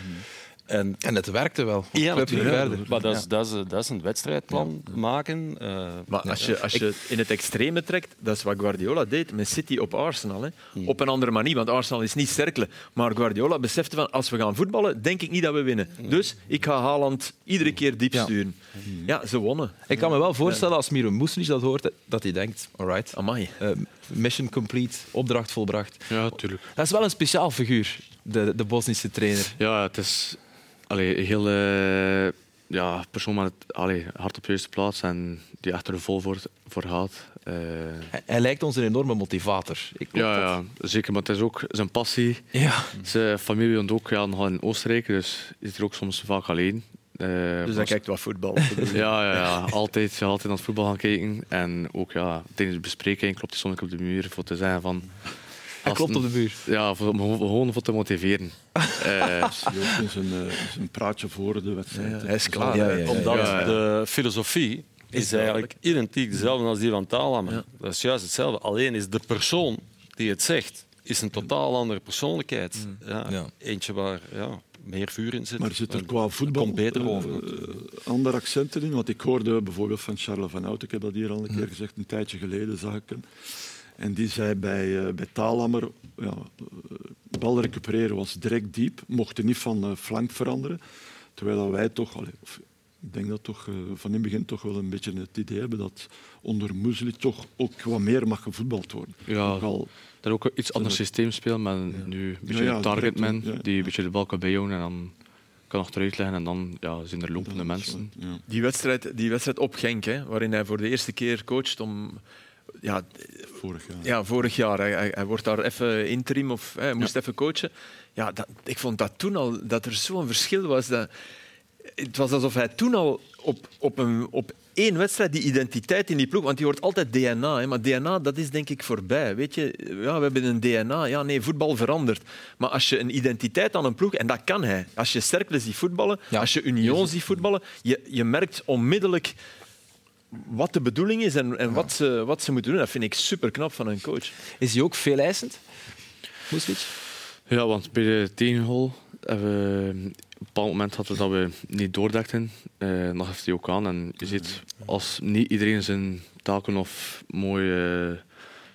Speaker 2: En, en het werkte wel.
Speaker 6: Ja, verder. Maar dat is, dat, is, dat is een wedstrijdplan maken.
Speaker 7: Uh, maar als je, als je in het extreme trekt, dat is wat Guardiola deed met City op Arsenal. Hè. Hmm. Op een andere manier, want Arsenal is niet sterkelen. Maar Guardiola besefte van, als we gaan voetballen, denk ik niet dat we winnen. Hmm. Dus ik ga Haaland iedere keer diep sturen. Hmm. Ja, ze wonnen.
Speaker 2: Ik kan me wel voorstellen, als Miro Moeslic dat hoort, dat hij denkt, alright,
Speaker 7: Amai. Uh,
Speaker 2: mission complete, opdracht volbracht.
Speaker 3: Ja, tuurlijk.
Speaker 2: Dat is wel een speciaal figuur, de, de Bosnische trainer.
Speaker 3: Ja, het is allee, een heel uh, ja, persoon met allee, hart op de juiste plaats en die echt er vol voor, voor gaat. Uh,
Speaker 2: hij, hij, lijkt ons een enorme motivator.
Speaker 3: Ik ja, ja, zeker. Maar het is ook zijn passie. Ja. Zijn familie woont ook ja, in Oostenrijk, dus is er ook soms vaak alleen.
Speaker 7: Uh, dus dan kijkt wat voetbal.
Speaker 3: ja, ja, ja, altijd, ja, altijd naar het voetbal gaan kijken. En ook ja, tijdens de bespreking klopt hij soms op de muur voor te zeggen van
Speaker 2: hij klopt op de muur.
Speaker 3: Ja, voor, gewoon voor te motiveren.
Speaker 5: uh, is een, een praatje voor de wedstrijd.
Speaker 7: hij is klaar.
Speaker 6: Ja, ja, Omdat de filosofie is eigenlijk identiek dezelfde als die van Taalammer. Dat is juist hetzelfde. Alleen is de persoon die het zegt, is een totaal andere persoonlijkheid. Mm. Ja, Eentje waar ja, meer vuur in zit.
Speaker 5: Maar zit er qua voetbal
Speaker 6: komt beter over.
Speaker 5: Uh, andere accenten in? Want ik hoorde bijvoorbeeld van Charles van Hout, ik heb dat hier al een keer mm. gezegd, een tijdje geleden zag ik hem. En die zei bij, uh, bij Taalammer, ja, uh, bal recupereren was direct diep, mochten niet van uh, flank veranderen. Terwijl wij toch, allee, of, ik denk dat toch van in het begin toch wel een beetje het idee hebben dat onder Musli toch ook wat meer mag gevoetbald worden.
Speaker 3: Ja, al, dat ook een iets ander systeem spelen, maar ja. nu een beetje ja, ja, targetman, die een beetje de bal kan bijhouden en dan kan achteruit leggen en dan ja, zijn er lopende mensen.
Speaker 7: Die, wedstrijd, die wedstrijd op Genk, hè, waarin hij voor de eerste keer coacht om ja,
Speaker 5: vorig jaar.
Speaker 7: Ja, vorig jaar. Hij, hij wordt daar even interim of hij moest even coachen. Ja, dat, ik vond dat toen al dat er zo'n verschil was. Dat, het was alsof hij toen al op, op, een, op één wedstrijd die identiteit in die ploeg, want die hoort altijd DNA, hè, maar DNA dat is denk ik voorbij. Weet je, ja, we hebben een DNA. Ja, nee, voetbal verandert. Maar als je een identiteit aan een ploeg, en dat kan hij, als je Cercle ziet voetballen, als je Union ziet voetballen, je, je merkt onmiddellijk wat de bedoeling is en, en wat, ze, wat ze moeten doen. Dat vind ik super knap van een coach.
Speaker 2: Is hij ook veel eisend? Moeslic?
Speaker 3: Ja, want bij de tegenhol hebben we op een bepaald moment hadden we dat we niet doordekten. Uh, nog heeft hij ook aan. En je ziet, als niet iedereen zijn taken of mooie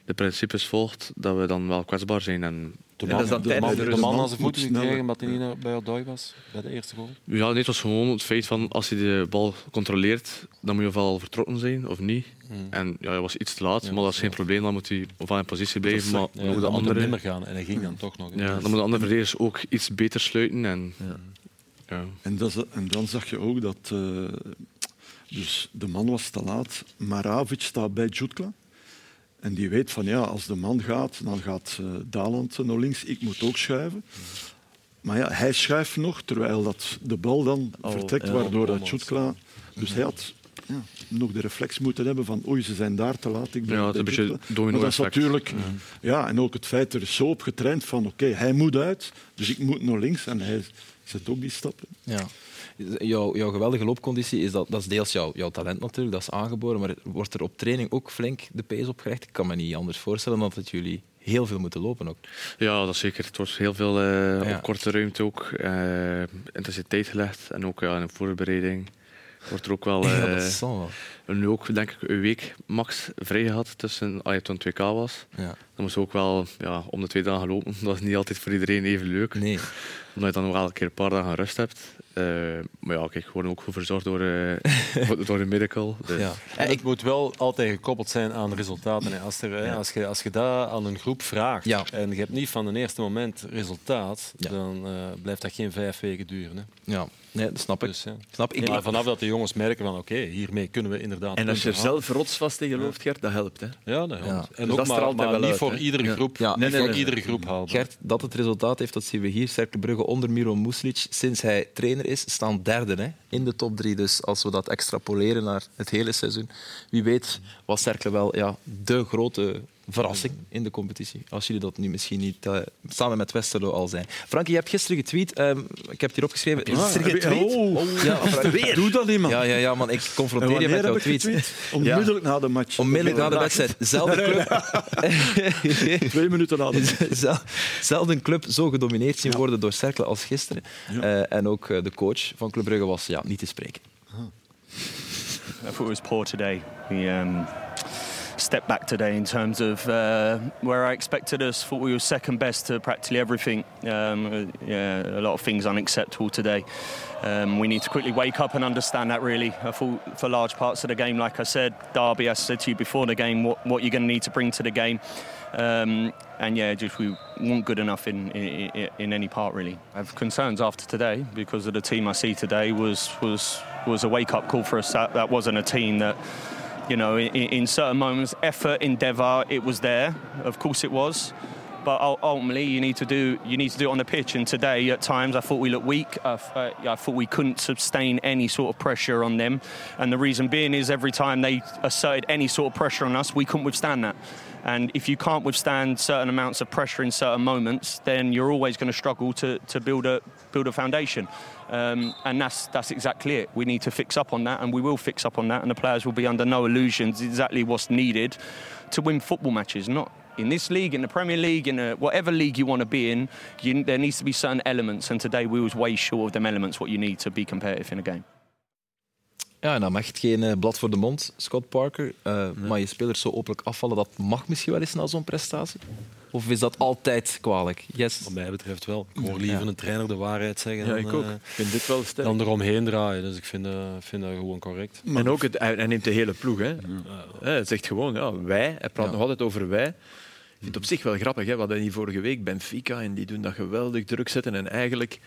Speaker 3: de principes volgt, dat we dan wel kwetsbaar zijn. En
Speaker 6: De man,
Speaker 5: dat is dan
Speaker 6: de, man,
Speaker 5: de
Speaker 6: de aan zijn voeten
Speaker 5: Moet
Speaker 6: gekregen omdat hij niet bij Odoi was, bij de eerste goal.
Speaker 3: Ja, nee, het was gewoon het feit van als je de bal controleert, dan moet je ofwel vertrokken zijn of niet. En ja, hij was iets te laat,
Speaker 6: Ja,
Speaker 3: maar dat is geen
Speaker 6: ja.
Speaker 3: probleem. Dan moet hij ofwel in positie blijven. Maar
Speaker 6: Ja, moet het
Speaker 3: andere,
Speaker 6: minder gaan en hij ging dan toch nog.
Speaker 3: ja, dan moeten de andere verdedigers ook iets beter sluiten. En, ja.
Speaker 5: En, dat, is- en dan zag je ook dat eh, dus de man was te laat. Maravic staat bij Jutkla. En die weet van ja, als de man gaat, dan gaat eh Daland naar links. Ik moet ook schuiven. Maar ja, hij schuift nog, terwijl dat de bal dan
Speaker 7: Al-
Speaker 5: vertrekt,
Speaker 7: ja,
Speaker 5: waardoor dat. Jutkla... Dus hij had ja, nog de reflex moeten hebben van oei, ze zijn daar te laat. Ik ben
Speaker 3: Ja, het is
Speaker 5: bij
Speaker 3: een beetje
Speaker 5: Jutkla.
Speaker 3: domino
Speaker 5: dat is natuurlijk... Ja, en ook het feit, er is zo op getraind van oké, hij moet uit, dus ik moet naar links. En hij zet ook die stappen.
Speaker 2: Ja. Jouw, jouw geweldige loopconditie is, dat, dat is deels jouw, jouw talent natuurlijk, dat is aangeboren, maar wordt er op training ook flink de pace opgelegd? Ik kan me niet anders voorstellen dan dat jullie heel veel moeten lopen ook.
Speaker 3: ja, dat is zeker. Het wordt heel veel eh,
Speaker 2: Ja.
Speaker 3: op korte ruimte ook. eh, intensiteit gelegd. En ook ja, in de voorbereiding wordt er ook wel...
Speaker 2: ja,
Speaker 3: hebben nu ook denk ik een week max vrij gehad tussen als je toen 2K was.
Speaker 2: Ja.
Speaker 3: Dan moest je ook wel ja, om de twee dagen lopen. Dat is niet altijd voor iedereen even leuk.
Speaker 2: Nee.
Speaker 3: Omdat je dan nog wel een keer een paar dagen rust hebt. Eh, maar ja, kijk, we worden ook goed verzorgd door, eh door de medical. Dus,
Speaker 2: Ja.
Speaker 6: En het moet wel altijd gekoppeld zijn aan resultaten. hè. Als, er, als, je, als je dat aan een groep vraagt
Speaker 2: Ja.
Speaker 6: en je hebt niet van het eerste moment resultaat,
Speaker 2: Ja.
Speaker 6: dan eh, blijft dat geen vijf weken duren. Hè.
Speaker 2: Ja, nee, dat snap ik.
Speaker 6: Dus, ja.
Speaker 2: Snap ik.
Speaker 6: Maar vanaf dat de jongens merken van oké, hiermee kunnen we inderdaad
Speaker 7: En als je er
Speaker 6: halen.
Speaker 7: zelf rotsvast tegen loopt, Gert, dat helpt. Hè.
Speaker 6: Ja, dat helpt.
Speaker 2: Ja.
Speaker 6: En
Speaker 7: Dus
Speaker 6: ook
Speaker 7: dat
Speaker 6: maar,
Speaker 7: wel
Speaker 6: niet
Speaker 7: uit,
Speaker 6: voor iedere groep.
Speaker 2: Ja.
Speaker 6: Niet
Speaker 7: Nee, nee,
Speaker 6: voor
Speaker 7: nee,
Speaker 6: iedere groep haalbaar.
Speaker 2: Gert, dat het resultaat heeft, dat zien we hier. Cercle Brugge onder Miro Muslic. Sinds hij trainer is, staan derde hè, in de top drie. Dus als we dat extrapoleren naar het hele seizoen, wie weet was Cercle wel ja, de grote verrassing in de competitie. Als jullie dat nu misschien niet eh, samen met Westerlo al zijn. Frankie, je hebt gisteren getweet. ehm, ik heb het hier opgeschreven.
Speaker 5: Gisteren getweet?
Speaker 2: Oh, ja, Frank-
Speaker 5: Doe dat iemand.
Speaker 2: ja, ja, ja, man. Ik confronteer je met jouw tweet.
Speaker 5: Onmiddellijk na de match.
Speaker 2: Onmiddellijk na de wedstrijd. Zelfde club.
Speaker 5: Twee minuten na de match.
Speaker 2: Zel- Zelden club zo gedomineerd zien worden door Cercle als gisteren.
Speaker 5: Ja.
Speaker 2: Eh, en ook eh, de coach van Club Brugge was ja, niet te spreken.
Speaker 10: I thought it was poor today. We um, stepped back today in terms of uh, where I expected us. Thought we were second best to practically everything. Um, uh, yeah, a lot of things unacceptable today. Um, we need to quickly wake up and understand that. Really, I thought for large parts of the game, like I said, Derby. I said to you before the game, what, what you're going to need to bring to the game. Um, and yeah, just we weren't good enough in, in in any part really. I have concerns after today because of the team I see today was was was a wake up call for us. That, that wasn't a team that you know in, in certain moments, effort, endeavour, it was there. Of course, it was. But ultimately, you need to do you need to do it on the pitch. And today, at times, I thought we looked weak. I, uh, I thought we couldn't sustain any sort of pressure on them. And the reason being is every time they asserted any sort of pressure on us, we couldn't withstand that. And if you can't withstand certain amounts of pressure in certain moments, then you're always going to struggle to, to build a build a foundation. Um, and that's that's exactly it. We need to fix up on that, and we will fix up on that. And the players will be under no illusions exactly what's needed to win football matches. Not in this league, in the Premier League, in a, whatever league you want to be in. You, there needs to be certain elements, and today we was way short of them elements. What you need to be competitive in a game.
Speaker 2: Ja, en dat mag het geen eh, blad voor de mond, Scott Parker. Eh, Maar je spelers zo openlijk afvallen, dat mag misschien wel eens na zo'n prestatie? Of is dat altijd kwalijk? Yes.
Speaker 6: Wat mij betreft wel. Ik hoor liever
Speaker 2: Ja.
Speaker 6: een trainer de waarheid zeggen
Speaker 7: Ja,
Speaker 6: dan,
Speaker 7: ik ook.
Speaker 6: eh,
Speaker 7: Ik vind dit wel sterk.
Speaker 6: dan eromheen draaien. Dus ik vind, dat- vind dat gewoon correct.
Speaker 7: En ook, het, hij neemt de hele ploeg. Hè. Hè, Hij zegt gewoon, ja, wij. Hij praat
Speaker 2: Ja.
Speaker 7: nog altijd over wij. Ik vind het op zich wel grappig. Hè. We hadden hier vorige week Benfica en die doen dat geweldig druk zetten. En eigenlijk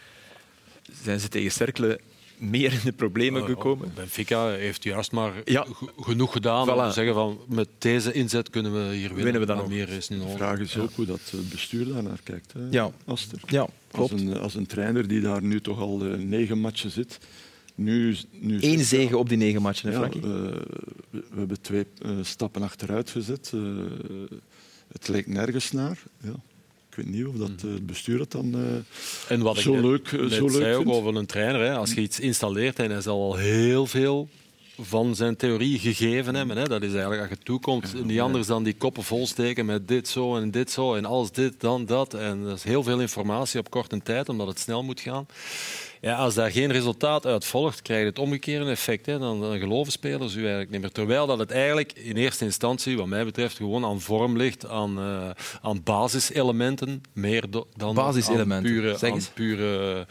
Speaker 7: zijn ze tegen Cercle meer in de problemen
Speaker 6: Oh,
Speaker 7: gekomen.
Speaker 6: oh, Benfica heeft juist maar
Speaker 7: Ja.
Speaker 6: genoeg gedaan om te zeggen van met deze inzet kunnen we hier winnen.
Speaker 7: Winnen we dan
Speaker 6: Maar
Speaker 7: ook.
Speaker 6: meer is niet
Speaker 5: De
Speaker 6: nodig.
Speaker 5: vraag is ook hoe dat het bestuur daar naar kijkt. Hè,
Speaker 2: Ja.
Speaker 5: Aster.
Speaker 2: Ja,
Speaker 5: Als
Speaker 2: klopt.
Speaker 5: een, als een trainer die daar nu toch al eh, negen matchen zit. Nu, nu
Speaker 2: Eén
Speaker 5: zit-
Speaker 2: zege op die negen matchen, hè,
Speaker 5: Ja,
Speaker 2: Frankie?
Speaker 5: eh, we, we hebben twee eh, stappen achteruit gezet. Het lijkt nergens naar. Ja. Ik weet niet of dat, eh, het bestuur dat dan eh,
Speaker 6: En wat ik
Speaker 5: zo leuk, eh,
Speaker 6: net
Speaker 5: zo leuk
Speaker 6: zei ook over een trainer, hè, als je iets installeert en hij zal al heel veel van zijn theorie gegeven hebben. Hè. Dat is eigenlijk als je toekomt, niet anders dan die koppen volsteken met dit zo en dit zo en alles dit, dan dat. En dat is heel veel informatie op korte tijd, omdat het snel moet gaan. Ja, als daar geen resultaat uit volgt, krijg je het omgekeerde effect. Hè. Dan, dan geloven spelers u eigenlijk niet meer. Terwijl dat het eigenlijk in eerste instantie, wat mij betreft, gewoon aan vorm ligt, aan, uh, aan basiselementen, meer dan
Speaker 2: basiselementen.
Speaker 6: aan pure, aan pure,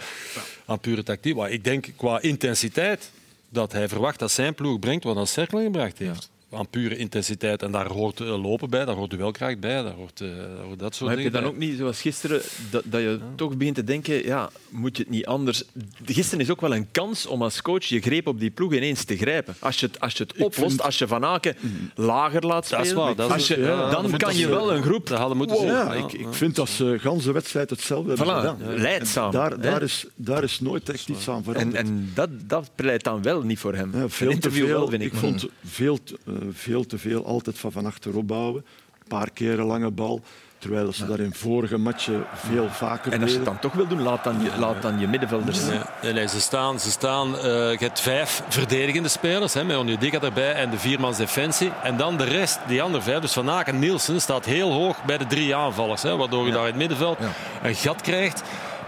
Speaker 6: aan pure tactiek. Maar ik denk qua intensiteit dat hij verwacht dat zijn ploeg brengt wat een Cercle gebracht heeft. Aan pure intensiteit. En daar hoort uh, lopen bij, daar hoort duelkracht bij, daar hoort, uh, daar hoort dat soort
Speaker 7: maar
Speaker 6: dingen
Speaker 7: heb je dan ook niet, zoals gisteren, dat, dat je ja. toch begint te denken, ja, moet je het niet anders... Gisteren is ook wel een kans om als coach je greep op die ploeg ineens te grijpen. Als je het, als je het oplost, vind... als je Van Aken lager laat spelen,
Speaker 6: dat is waar, dat
Speaker 7: als je,
Speaker 6: ja,
Speaker 7: dan kan je wel een groep...
Speaker 6: Dat hadden moeten
Speaker 5: wow.
Speaker 6: zijn.
Speaker 5: Ja, ik, ik vind dat ze de ganse wedstrijd hetzelfde hebben gedaan.
Speaker 7: Leidzaam.
Speaker 5: Daar, daar, is, daar is nooit echt iets aan veranderd.
Speaker 7: En, en dat, dat pleit dan wel niet voor hem.
Speaker 5: Ja, veel te veel,
Speaker 7: wel, vind
Speaker 5: ik.
Speaker 7: ik.
Speaker 5: vond veel, uh, veel te veel altijd van van achterop bouwen. Een paar keer een lange bal. Terwijl ze ja. dat in vorige matchen veel vaker
Speaker 7: En als je het dan toch wil doen, laat dan je, laat dan je middenvelders...
Speaker 6: Nee, nee, nee, ze staan... Ze staan uh, je hebt vijf verdedigende spelers, hè, met Onjedika erbij en de viermans defensie. En dan de rest, die andere vijf. Dus Van Aken Nielsen staat heel hoog bij de drie aanvallers. Hè, waardoor je ja. daar in het middenveld ja. een gat krijgt.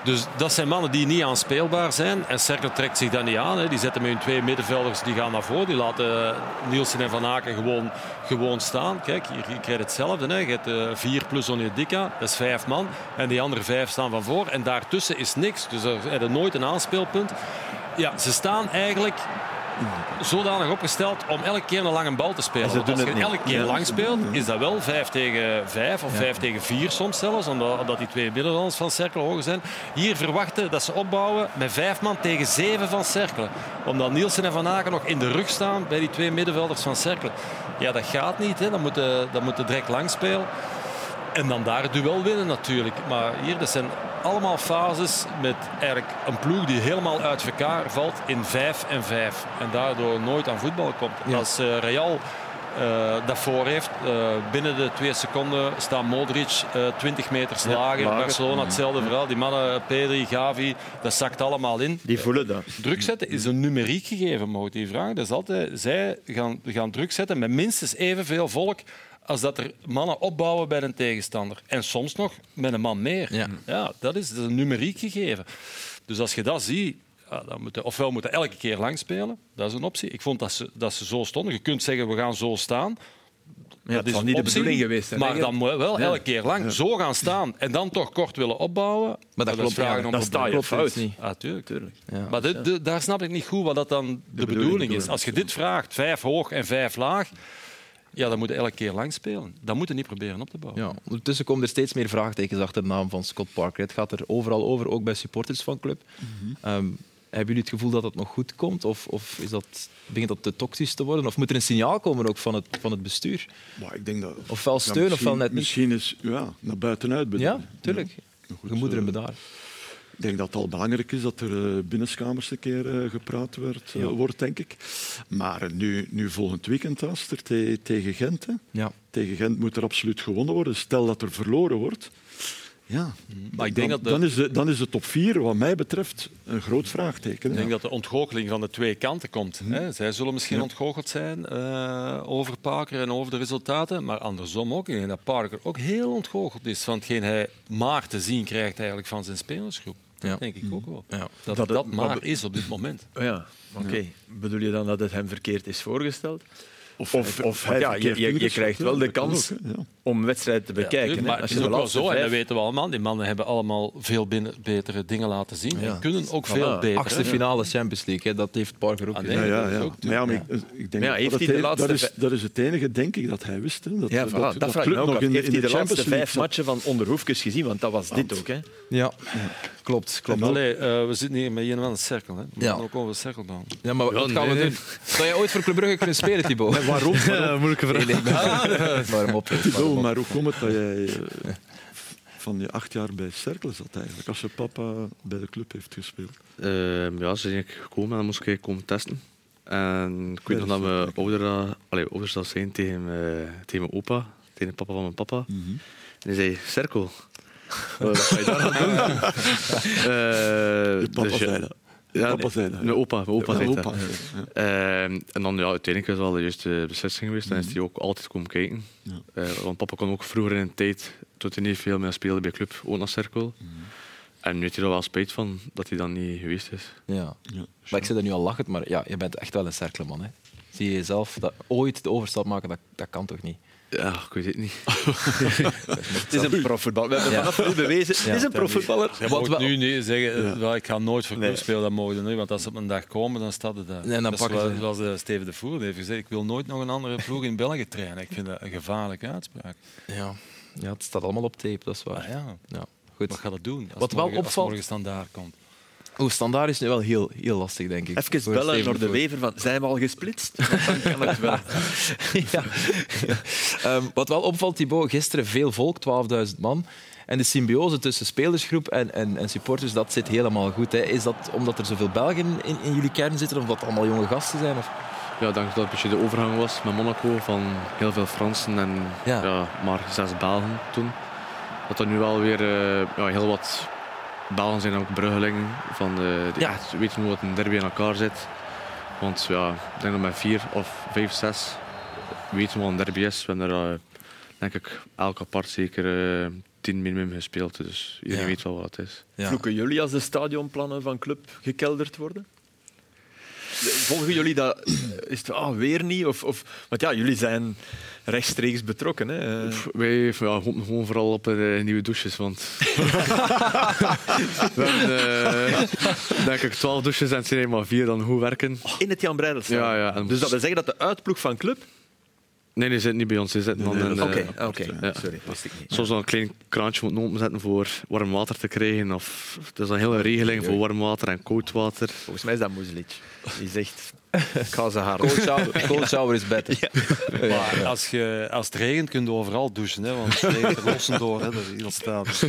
Speaker 6: Dus dat zijn mannen die niet aanspeelbaar zijn. En Cercle trekt zich dat niet aan. Hè. Die zetten met hun twee middenvelders, die gaan naar voren. Die laten Nielsen en Van Aken gewoon, gewoon staan. Kijk, je hetzelfde. Hè. Je hebt uh, vier plus Onjedika, dat is vijf man. En die andere vijf staan van voor. En daartussen is niks. Dus er is nooit een aanspeelpunt. Ja, ze staan eigenlijk zodanig opgesteld om elke keer een lange bal te spelen.
Speaker 7: Ze
Speaker 6: als je
Speaker 7: het
Speaker 6: elke keer lang speelt, is dat wel 5 tegen 5 of 5 ja. tegen 4 soms zelfs, omdat, die twee middenlanders van Cercle hoger zijn. Hier verwachten dat ze opbouwen met 5 man tegen 7 van Cercle. Omdat Nielsen en Van Aken nog in de rug staan bij die twee middenvelders van Cercle. Ja, dat gaat niet. Hè. Dan moeten dan moet direct lang spelen. En dan daar het duel winnen natuurlijk. Maar hier, dat zijn allemaal fases met eigenlijk een ploeg die helemaal uit elkaar valt in 5 en 5. En daardoor nooit aan voetbal komt. Ja. Als uh, Real uh, dat voor heeft, uh, binnen de twee seconden staat Modric 20 meter lager. Ja, Barcelona hetzelfde verhaal. Die mannen, Pedri, Gavi, dat zakt allemaal in.
Speaker 7: Die voelen dat.
Speaker 6: Druk zetten is een numeriek gegeven, ik die vragen. Dat is altijd, zij gaan, gaan druk zetten met minstens evenveel volk als dat er mannen opbouwen bij een tegenstander. En soms nog met een man meer.
Speaker 2: Ja.
Speaker 6: Ja, dat, is, dat is een numeriek gegeven. Dus als je dat ziet, ja, dan moeten, ofwel moeten elke keer lang spelen, dat is een optie. Ik vond dat ze, dat ze zo stonden. Je kunt zeggen, we gaan zo staan.
Speaker 7: Ja, dat is niet de bedoeling geweest. Hè,
Speaker 6: maar dan moet wel ja. elke keer lang ja. zo gaan staan en dan toch kort willen opbouwen.
Speaker 2: Maar dat, klopt
Speaker 6: vragen
Speaker 2: ja,
Speaker 6: om
Speaker 7: dan sta je fout.
Speaker 6: Niet. Ah, tuurlijk. tuurlijk. maar dit, de, daar snap ik niet goed wat dat dan de, de bedoeling, bedoeling is. Als je dit vraagt, vijf hoog en vijf laag, ja, dan moet je elke keer lang spelen. Dat moet je niet proberen op te bouwen.
Speaker 2: Ja, ondertussen komen er steeds meer vraagtekens achter de naam van Scott Parker. Het gaat er overal over, ook bij supporters van club. Mm -hmm. um, hebben jullie het gevoel dat het nog goed komt? Of, of is dat, begint dat te toxisch te worden? Of moet er een signaal komen ook van het, van het bestuur?
Speaker 5: Maar ik denk dat,
Speaker 2: ofwel steun,
Speaker 5: ja,
Speaker 2: ofwel net niet.
Speaker 5: Misschien is ja, naar buitenuit bedoelen.
Speaker 2: Ja, tuurlijk. Ja. Gemoederen bedaren.
Speaker 5: Ik denk dat het al belangrijk is dat er binnenskamers een keer gepraat werd, ja. wordt, denk ik. Maar nu, nu volgend weekend, Aster, te, tegen Gent. Hè.
Speaker 2: Ja.
Speaker 5: Tegen Gent moet er absoluut gewonnen worden. Stel dat er verloren wordt. Ja,
Speaker 6: maar ik denk
Speaker 5: dan,
Speaker 6: dat de...
Speaker 5: dan, is de, dan is de top 4 wat mij betreft een groot vraagteken.
Speaker 6: Ik denk dat de ontgoocheling van de twee kanten komt. Hm. Hè. Zij zullen misschien ja. ontgoocheld zijn uh, over Parker en over de resultaten, maar andersom ook. Ik denk dat Parker ook heel ontgoocheld is van hetgeen hij maar te zien krijgt eigenlijk van zijn spelersgroep. Dat ja. denk ik ook wel.
Speaker 2: Ja.
Speaker 6: Dat, dat dat maar, maar is op dit moment.
Speaker 7: Ja, oké. Okay. Bedoel je dan dat het hem verkeerd is voorgesteld?
Speaker 5: Of, of, of hij
Speaker 7: ja, je, je, je krijgt wel de kans ook, om wedstrijden te bekijken.
Speaker 6: Ja, maar als je het is ook wel zo, vijf... en dat weten we allemaal. Die mannen hebben allemaal veel binnen, betere dingen laten zien. Ja. En kunnen ook voilà. veel beter.
Speaker 2: Achtste finale Champions League, hè, dat heeft Parker ook.
Speaker 5: Ah, nee, ja, ja, ja. Ook maar ja, maar ik, ik denk ja, heeft dat, hij de laatste dat, is, dat is het enige, denk ik, dat hij wist. Hè, dat,
Speaker 7: ja, voilà, dat, dat vraag ik nog in, Heeft hij de, de laatste vijf matchen van Onderhoefkes gezien? Want dat was dit ook. Hè?
Speaker 2: Ja, klopt. klopt.
Speaker 6: Allee, uh, we zitten hier met een van een cirkel. Hè. We moeten ook over de cirkel bouwen.
Speaker 2: Ja, maar wat gaan we doen? Zou je ooit voor Club Brugge kunnen spelen, Thibaut?
Speaker 7: Waarom? Moeilijke vraag.
Speaker 2: Waarom op?
Speaker 5: Maar hoe komt het dat jij van je acht jaar bij Cercle zat eigenlijk, als je papa bij de club heeft gespeeld?
Speaker 3: Uh, ja, ze zijn gekomen en dan moest ik komen testen. En ik weet nog dat mijn ouders, allee, ouders dat zijn tegen, uh, tegen mijn opa, tegen de papa van mijn papa. Mm -hmm. En die zei, Cirkel. Wat ga je daar aan doen?
Speaker 5: uh, je papa
Speaker 3: dus,
Speaker 5: zei dat.
Speaker 3: Ja,
Speaker 5: Papa zei dat.
Speaker 3: Mijn opa, mijn opa
Speaker 5: Ja, opa.
Speaker 3: Ehm, en dan ja, uiteindelijk is het wel de juiste beslissing geweest. En is
Speaker 5: Mhm.
Speaker 3: hij ook altijd komen kijken. Eh, want papa kon ook vroeger in een tijd, toen hij niet veel meer speelde bij club, ook naar Cirkel.
Speaker 5: Mhm.
Speaker 3: En nu heeft hij er wel spijt van dat hij dan niet geweest is.
Speaker 2: Ja.
Speaker 5: Ja.
Speaker 2: Maar ik zit er nu al lachend, maar ja, je bent echt wel een cerkeleman. Hè? Zie je jezelf dat, ooit de overstap maken, dat, dat kan toch niet?
Speaker 3: Ja, ik weet het niet.
Speaker 7: Het is een profvoetballer. We hebben
Speaker 2: Ja.
Speaker 7: vanaf nu bewezen, het is een profvoetballer.
Speaker 6: Je
Speaker 2: wel-
Speaker 6: nu niet zeggen, wel, ik ga nooit voor club
Speaker 7: Nee.
Speaker 6: spelen, dat mogen we niet. Want als ze op een dag komen, dan staat het daar.
Speaker 2: Nee, dan
Speaker 6: dat
Speaker 2: pakken
Speaker 6: zoals,
Speaker 2: ze-
Speaker 6: zoals eh, Steven de Voer heeft gezegd, ik wil nooit nog een andere ploeg in België trainen. Ik vind dat een gevaarlijke uitspraak.
Speaker 2: Ja. ja, het staat allemaal op tape, dat is waar.
Speaker 6: Maar ja,
Speaker 2: Ja, goed.
Speaker 6: wat gaat het doen? Als
Speaker 2: Wat wel
Speaker 6: morgen, als
Speaker 2: opvalt-
Speaker 6: morgen standaard komt.
Speaker 2: Oeh, standaard is nu wel heel, heel lastig, denk ik.
Speaker 7: Even bellen
Speaker 2: Steven
Speaker 7: naar de wever van, zijn we al gesplitst? Dan kan het wel.
Speaker 2: ja. Ehm, wat wel opvalt, Thibaut, gisteren veel volk, 12.000 man. En de symbiose tussen spelersgroep en, en, en supporters, dat zit helemaal goed. Hè. Is dat omdat er zoveel Belgen in, in jullie kern zitten, of dat het allemaal jonge gasten zijn? Of?
Speaker 3: Ja, ik denk dat het een beetje de overgang was met Monaco van heel veel Fransen en
Speaker 2: Ja.
Speaker 3: ja. maar zes Belgen toen. Dat er nu wel weer eh, ja, heel wat Belgen zijn ook Bruggelingen van de, die
Speaker 2: Ja.
Speaker 3: echt weten hoe het een derby in elkaar zit. Want ja, ik denk dat met vier of vijf, zes weten we wat een derby is. We hebben er eh, denk ik elk apart zeker eh, tien minimum gespeeld. Dus iedereen
Speaker 2: Ja.
Speaker 3: weet wel wat het is.
Speaker 2: Ja.
Speaker 7: Vloeken jullie als de stadionplannen van club gekelderd worden? Volgen jullie dat? Is het ah, weer niet? Of, of, want ja, jullie zijn rechtstreeks betrokken. Hè? Eh,
Speaker 3: Wij ja, hopen gewoon vooral op eh, nieuwe douches. Want we hebben eh, denk ik twaalf douches en het zijn er maar vier dan goed werken.
Speaker 7: In het Jan Breidelsstadion.
Speaker 3: Ja, ja. En
Speaker 7: Dus dat wil zeggen dat de uitploeg van club...
Speaker 3: Nee, die zitten niet bij ons. Die zitten dan
Speaker 5: Nee,
Speaker 3: in, eh,
Speaker 7: Oké, oké.
Speaker 3: ja.
Speaker 7: Sorry, wist ik niet.
Speaker 3: Soms wel een klein kraantje moeten openzetten voor warm water te krijgen. Of, het is een hele regeling voor warm water en koud water.
Speaker 7: Volgens mij is dat Moeslic. Die zegt, ik ga ze haar.
Speaker 2: Cold shower, cold shower is beter.
Speaker 6: Maar als, je, als het regent, kun je overal douchen. Hè, want het regent lossen door. Hè, dat hier staat.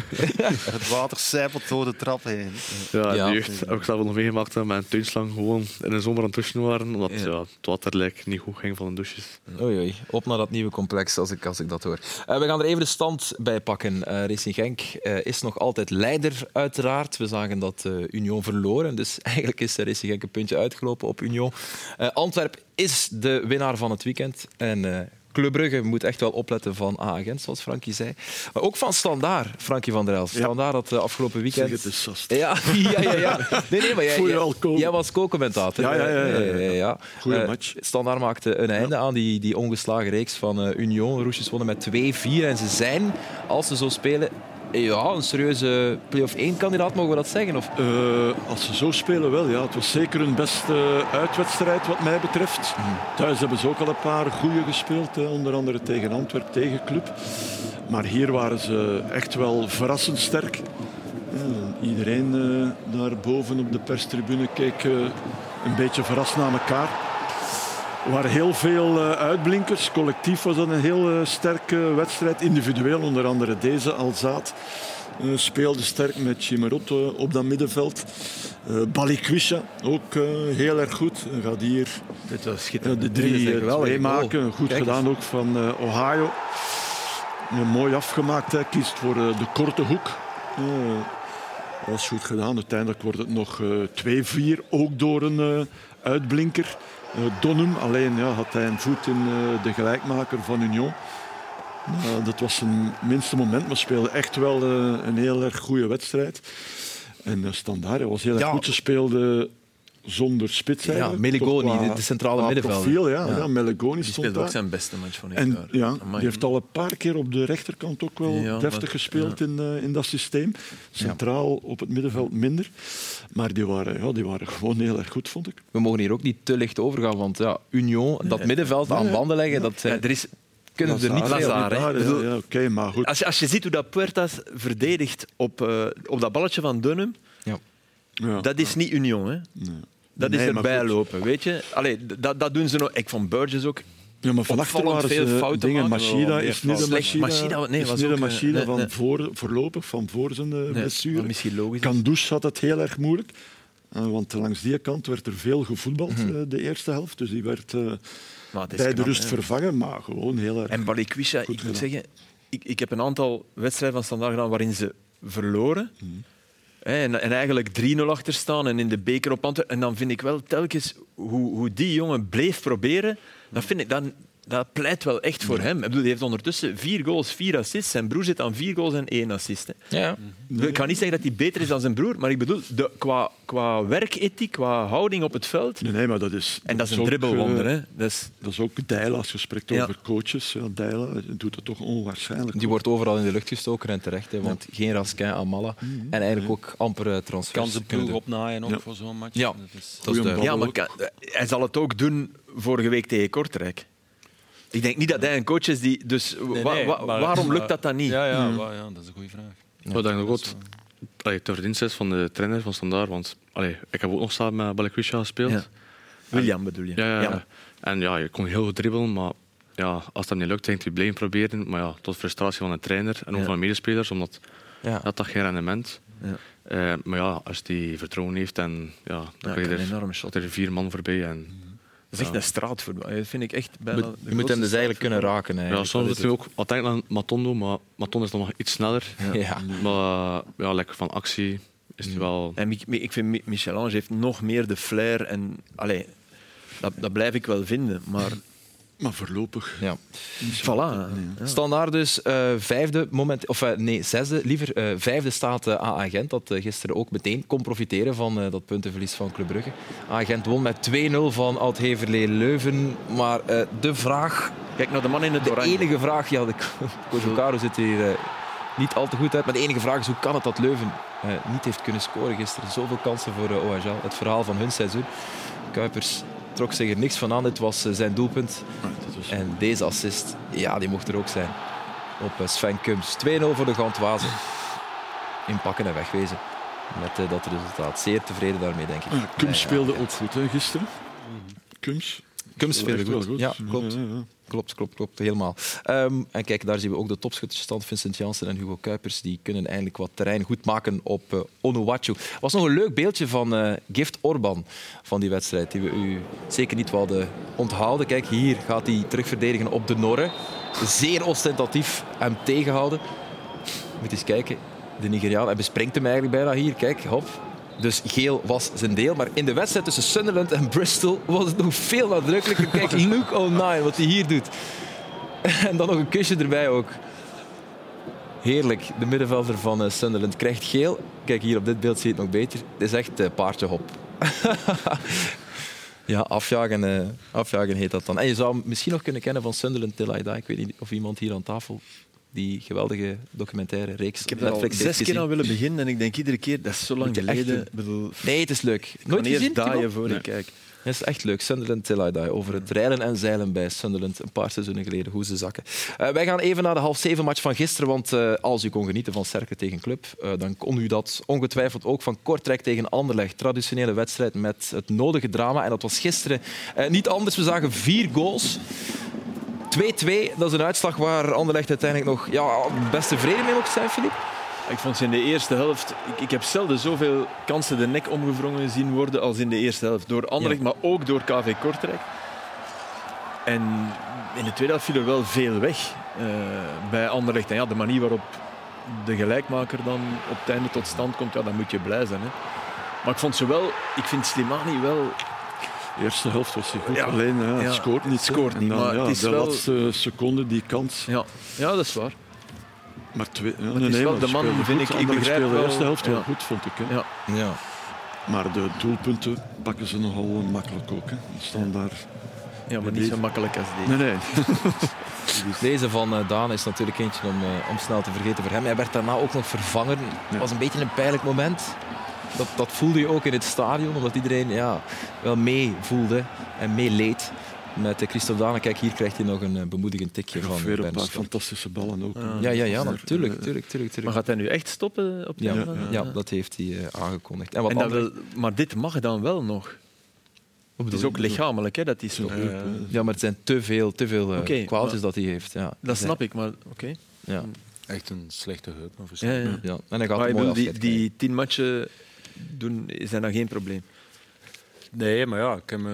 Speaker 6: Het water sijpelt door de trap heen.
Speaker 3: Ja,
Speaker 2: Ja.
Speaker 3: de jeugd heb ik zelf nog meegemaakt dat mijn tuinslang gewoon in de zomer aan het douchen waren. Omdat ja. het water lijkt niet goed ging van de douches.
Speaker 2: Oei, oei. Op naar dat nieuwe complex, als ik, als ik dat hoor. Eh, we gaan er even de stand bij pakken. Eh, Racing Genk eh, is nog altijd leider, uiteraard. We zagen dat eh, Union verloren, dus eigenlijk is Racing Genk een puntje uitgelopen op Union. Eh Antwerp is de winnaar van het weekend. En eh, Club Brugge moet echt wel opletten van A-agent, zoals Frankie zei. Maar ook van Standaard, Frankie van der Elst. Standaard had eh, afgelopen weekend...
Speaker 5: Zeg, het is.
Speaker 2: Ja, ja, ja, ja. Nee, nee, maar jij, was co-commentator.
Speaker 5: Ja, ja, ja, ja, ja.
Speaker 2: ja.
Speaker 5: Goeie match.
Speaker 2: Standaard maakte een einde aan die, die ongeslagen reeks van eh, Union. Roesjes wonnen met 2-4 en ze zijn, als ze zo spelen, ja, een serieuze play-off 1-kandidaat, mogen we dat zeggen? Of?
Speaker 5: Eh, als ze zo spelen wel, ja. Het was zeker hun beste uitwedstrijd wat mij betreft. Thuis hebben ze ook al een paar goede gespeeld. Hè. Onder andere tegen Antwerp, tegen Club. Maar hier waren ze echt wel verrassend sterk. Iedereen eh, daar boven op de perstribune keek eh, een beetje verrast naar elkaar. Er waren heel veel eh, uitblinkers. Collectief was dat een heel eh, sterke wedstrijd. Individueel, onder andere deze Alzaat. eh, speelde sterk met Chimarot eh, op dat middenveld. Eh Balikwisha ook heel erg goed. Gaat hier
Speaker 7: Dit was schitterend.
Speaker 5: de drie twee maken. Goed
Speaker 2: Kijk
Speaker 5: gedaan ook van Ohio. Mooi afgemaakt. Hij kiest voor de korte hoek. Dat was goed gedaan. Uiteindelijk wordt het nog eh 2-4. Ook door een uitblinker. Eh Donum. Alleen ja, had hij een voet in eh, de gelijkmaker van Union. Eh, dat was zijn minste moment, maar speelde echt wel eh, een heel erg goede wedstrijd. En Standaard hij was heel erg
Speaker 2: Ja.
Speaker 5: goed. Ze speelden zonder spits.
Speaker 2: Ja. Meligoni, de- de centrale middenvelder.
Speaker 5: Profiel, ja.
Speaker 2: Ja.
Speaker 5: ja. Meligoni
Speaker 7: Die
Speaker 5: stond
Speaker 7: ook zijn beste match van
Speaker 5: En
Speaker 7: jaar.
Speaker 5: ja,
Speaker 7: Amai.
Speaker 5: die heeft al een paar keer op de rechterkant ook wel
Speaker 7: Ja,
Speaker 5: deftig
Speaker 7: maar-
Speaker 5: gespeeld in, eh, in dat systeem. Centraal op het middenveld minder. Maar die waren, ja, die waren gewoon heel erg goed, vond ik.
Speaker 2: We mogen hier ook niet te licht overgaan, want ja, Union, dat middenveld aan banden leggen, dat
Speaker 7: Ja,
Speaker 2: eh,
Speaker 7: er is,
Speaker 2: kunnen ze er niet.
Speaker 5: Lazare,
Speaker 7: hè.
Speaker 5: ja, ja, maar goed.
Speaker 7: als, je, als je ziet hoe dat Puertas verdedigt op, eh, op dat balletje van Dunham,
Speaker 5: Ja.
Speaker 7: dat is niet Union. Hè?
Speaker 5: Nee.
Speaker 7: Dat is
Speaker 5: Nee,
Speaker 7: erbij lopen, weet je. Allee, dat, dat doen ze nog. Ik vond Burgess ook.
Speaker 5: Ja, maar van achter
Speaker 7: opvallend
Speaker 5: waren
Speaker 7: veel
Speaker 5: ze
Speaker 7: fouten
Speaker 5: dingen. Machida is niet de
Speaker 7: Machida, nee,
Speaker 5: is
Speaker 7: was
Speaker 5: niet de
Speaker 7: eh,
Speaker 5: machine
Speaker 7: nee,
Speaker 5: van
Speaker 7: nee.
Speaker 5: Voor, voorlopig, van voor zijn eh, blessure.
Speaker 7: maar misschien logisch.
Speaker 5: had het heel erg moeilijk. Eh, want langs die kant werd er veel gevoetbald
Speaker 7: Mhm.
Speaker 5: de eerste helft. Dus die werd eh, bij de rust
Speaker 7: hè.
Speaker 5: vervangen. Maar gewoon heel erg.
Speaker 7: En Balikwisha, ik moet zeggen, ik, ik heb een aantal wedstrijden van Standaard gedaan waarin ze verloren.
Speaker 5: Mhm.
Speaker 7: En, en eigenlijk 3-0 achter staan en in de beker op Antwerpen. En dan vind ik wel telkens hoe, hoe die jongen bleef proberen. Dat, vind ik, dan, dat pleit wel echt voor hem. Ik bedoel, hij heeft ondertussen vier goals, vier assists. Zijn broer zit aan vier goals en één assist. Hè.
Speaker 2: Ja.
Speaker 7: Ik kan niet zeggen dat hij beter is dan zijn broer, maar ik bedoel, de, qua, qua werkethiek, qua houding op het veld.
Speaker 5: Nee, nee, maar dat is...
Speaker 7: En dat is een dribbelwonder.
Speaker 5: eh,
Speaker 7: Hè. Dat is,
Speaker 5: Dat is ook Dijlen, als je spreekt
Speaker 7: Ja.
Speaker 5: over coaches. Ja, Dijlen doet het toch onwaarschijnlijk.
Speaker 2: Die wordt overal in de lucht gestoken en terecht. Hè, want geen Raskin aan Malla. En eigenlijk ook amper eh, transfers.
Speaker 6: Kan zijn
Speaker 2: kunnen
Speaker 6: ploeg opnaaien ook
Speaker 5: Ja.
Speaker 6: voor zo'n match.
Speaker 2: Ja.
Speaker 6: Dat is,
Speaker 2: Dat is
Speaker 7: ja, maar kan- hij zal het ook doen vorige week tegen Kortrijk. Ik denk niet dat hij een coach is die... Dus
Speaker 6: Nee,
Speaker 7: wa-
Speaker 6: nee,
Speaker 7: wa-
Speaker 6: maar-
Speaker 7: waarom lukt dat dan niet?
Speaker 6: Ja, ja, wa- ja, dat is een goede vraag.
Speaker 3: Wat ik nog goed allee, ter verdienst is van de trainer van Standaard. Want allee, ik heb ook nog samen met Balikwisha gespeeld.
Speaker 7: Ja. William bedoel je?
Speaker 3: Ja, ja, ja. En ja, je kon heel goed dribbelen, maar ja, als dat niet lukt, denk je blijven proberen. Maar ja, tot frustratie van de trainer en ook
Speaker 7: Ja.
Speaker 3: van de medespelers, omdat
Speaker 2: Ja.
Speaker 3: dat, dat geen rendement.
Speaker 7: Ja.
Speaker 3: Eh, maar ja, als die vertrouwen heeft, en, ja, dan
Speaker 7: Ja,
Speaker 3: krijg je
Speaker 7: een
Speaker 3: er,
Speaker 7: enorme shot.
Speaker 3: er vier man voorbij. En,
Speaker 7: is echt
Speaker 3: Ja.
Speaker 7: een straatvoetbal. Dat vind ik echt bijna
Speaker 2: Je
Speaker 7: de
Speaker 2: moet, je moet
Speaker 7: grootste
Speaker 2: hem dus eigenlijk kunnen raken.
Speaker 3: ja, soms is het ook ik aan Matondo, maar Matondo is dan nog iets sneller.
Speaker 2: Ja.
Speaker 3: Maar ja, lekker van actie is hij wel.
Speaker 7: En ik vind Mi- Michel-Ange heeft nog meer de flair. En, allee, dat, dat blijf ik wel vinden. Maar
Speaker 5: Maar voorlopig...
Speaker 2: Ja.
Speaker 7: voilà. Ja.
Speaker 2: Standaard dus eh, vijfde, moment, of eh, nee, zesde, liever eh, vijfde staat eh AA Gent, dat gisteren ook meteen kon profiteren van eh, dat puntenverlies van Club Brugge. AA Gent won met 2-0 van Oud-Heverlee Leuven, maar eh, de vraag,
Speaker 7: Kijk naar de man in het
Speaker 2: de
Speaker 7: oranje.
Speaker 2: enige vraag, ja, de Ocaro zit hier eh, niet al te goed uit, maar de enige vraag is hoe kan het dat Leuven eh, niet heeft kunnen scoren gisteren. Zoveel kansen voor uh, OHL, het verhaal van hun seizoen. Kuipers trok zich er niks van aan, dit was eh, zijn doelpunt.
Speaker 5: Ah,
Speaker 2: En deze assist, ja, die mocht er ook zijn. Op eh, Sven Kums. 2-0 voor de Gantwazen. Inpakken en wegwezen. Met eh, dat resultaat. Zeer tevreden daarmee, denk ik.
Speaker 5: Ah, Kums speelde ook goed hè, gisteren. Kums.
Speaker 2: Kums speelde
Speaker 5: Echt wel
Speaker 2: goed. Ja, klopt.
Speaker 5: Ja, ja, ja.
Speaker 2: Klopt, klopt, klopt. Helemaal. Ehm, en kijk, daar zien we ook de topschuttersstand. Vincent Janssen en Hugo Kuipers. Die kunnen eindelijk wat terrein goed maken op uh, Onuwachu. was nog een leuk beeldje van eh, Gift Orban van die wedstrijd. Die we u zeker niet wilden onthouden. Kijk, hier gaat hij terugverdedigen op de Norre. Zeer ostentatief hem tegenhouden. Moet eens kijken. De Nigeriaan. Hij bespringt hem eigenlijk bijna hier. Kijk, hop. Dus geel was zijn deel. Maar in de wedstrijd tussen Sunderland en Bristol was het nog veel nadrukkelijker. Kijk, Luke O'Neill, wat hij hier doet. En dan nog een kusje erbij ook. Heerlijk. De middenvelder van uh, Sunderland krijgt geel. Kijk, hier op dit beeld zie je het nog beter. Het is echt uh, paardje hop. ja, afjagen, uh, afjagen heet dat dan. En je zou hem misschien nog kunnen kennen van Sunderland Till I Die. Ik weet niet of iemand hier aan tafel die geweldige documentaire reeks
Speaker 7: Ik heb daar al zes keer aan willen beginnen en ik denk iedere keer, dat is zo lang
Speaker 2: je
Speaker 7: geleden. bedoel,
Speaker 2: Nee, het is leuk. Nooit gezien?
Speaker 7: daaien voor
Speaker 3: Nee.
Speaker 7: ik kijk.
Speaker 2: Het is echt leuk. Sunderland Till I Die. Over het reilen en zeilen bij Sunderland een paar seizoenen geleden. Hoe ze zakken. Uh, wij gaan even naar de half zeven match van gisteren. Want uh, als u kon genieten van Cercle tegen Club, uh, dan kon u dat ongetwijfeld ook van Kortrijk tegen Anderlecht. Traditionele wedstrijd met het nodige drama. En dat was gisteren niet anders. We zagen vier goals. 2-2, dat is een uitslag waar Anderlecht uiteindelijk nog ja, best tevreden mee mocht zijn, Filip.
Speaker 7: Ik vond ze in de eerste helft... Ik, ik heb zelden zoveel kansen de nek omgevrongen zien worden als in de eerste helft. Door Anderlecht, ja. maar ook door KV Kortrijk. En in de tweede helft viel er wel veel weg uh, bij Anderlecht. En ja, de manier waarop de gelijkmaker dan op het einde tot stand komt, ja, dan moet je blij zijn. Hè. Maar ik vond ze wel... Ik vind Slimani wel...
Speaker 5: De eerste helft was hij goed,
Speaker 7: Ja.
Speaker 5: alleen ja, het
Speaker 7: Ja,
Speaker 5: scoort niet.
Speaker 7: scoort
Speaker 5: hè.
Speaker 7: niet,
Speaker 5: En dan,
Speaker 7: maar
Speaker 5: ja,
Speaker 7: het is
Speaker 5: de
Speaker 7: wel-
Speaker 5: laatste seconde, die kans.
Speaker 7: Ja, ja dat is waar.
Speaker 5: Maar twee, ja,
Speaker 7: het
Speaker 5: nee,
Speaker 7: wel
Speaker 5: maar
Speaker 7: de man, vind
Speaker 5: goed.
Speaker 7: ik, ik begrijp
Speaker 5: speelde de
Speaker 7: wel-
Speaker 5: eerste helft wel
Speaker 7: ja.
Speaker 5: goed, vond ik. Hè.
Speaker 7: Ja.
Speaker 2: Ja.
Speaker 5: Maar de doelpunten pakken ze nogal makkelijk ook. Hè. Die staan daar...
Speaker 7: Ja, maar niet zo makkelijk als die.
Speaker 5: Nee, nee.
Speaker 2: Deze van uh, Daan is natuurlijk eentje om, uh, om snel te vergeten voor hem. Hij werd daarna ook nog vervangen. Het was een beetje een pijnlijk moment. Dat, dat voelde je ook in het stadion, omdat iedereen ja, wel mee voelde en meeleed met uh, Christophe Dane. Kijk, hier krijgt hij nog een uh, bemoedigend tikje van
Speaker 5: weer een paar fantastische ballen ook.
Speaker 2: Ja, ja, ja,
Speaker 5: Maar,
Speaker 2: natuurlijk.
Speaker 5: eh,
Speaker 2: Tuurlijk, tuurlijk, tuurlijk.
Speaker 7: Maar gaat hij nu echt stoppen op de
Speaker 2: Ja,
Speaker 7: ja,
Speaker 2: ja, dat heeft hij uh, aangekondigd. En wat
Speaker 7: En dat
Speaker 2: andere-
Speaker 7: wil, maar dit mag dan wel nog. Het is ook
Speaker 2: je?
Speaker 7: lichamelijk hè, dat hij stopt.
Speaker 5: Ja.
Speaker 7: Eh,
Speaker 2: Ja, maar het zijn te veel, te veel uh, kwaaltjes
Speaker 7: maar-
Speaker 2: dat hij heeft. Ja.
Speaker 7: dat snap ik, maar oké.
Speaker 2: Ja.
Speaker 6: Echt een slechte heup. maar
Speaker 7: Ja, ja.
Speaker 2: Ja. En hij gaat
Speaker 7: Maar
Speaker 2: mooi
Speaker 7: bedoel, die, die tien matchen doen, zijn dan geen probleem.
Speaker 6: Nee, maar ja, ik heb uh,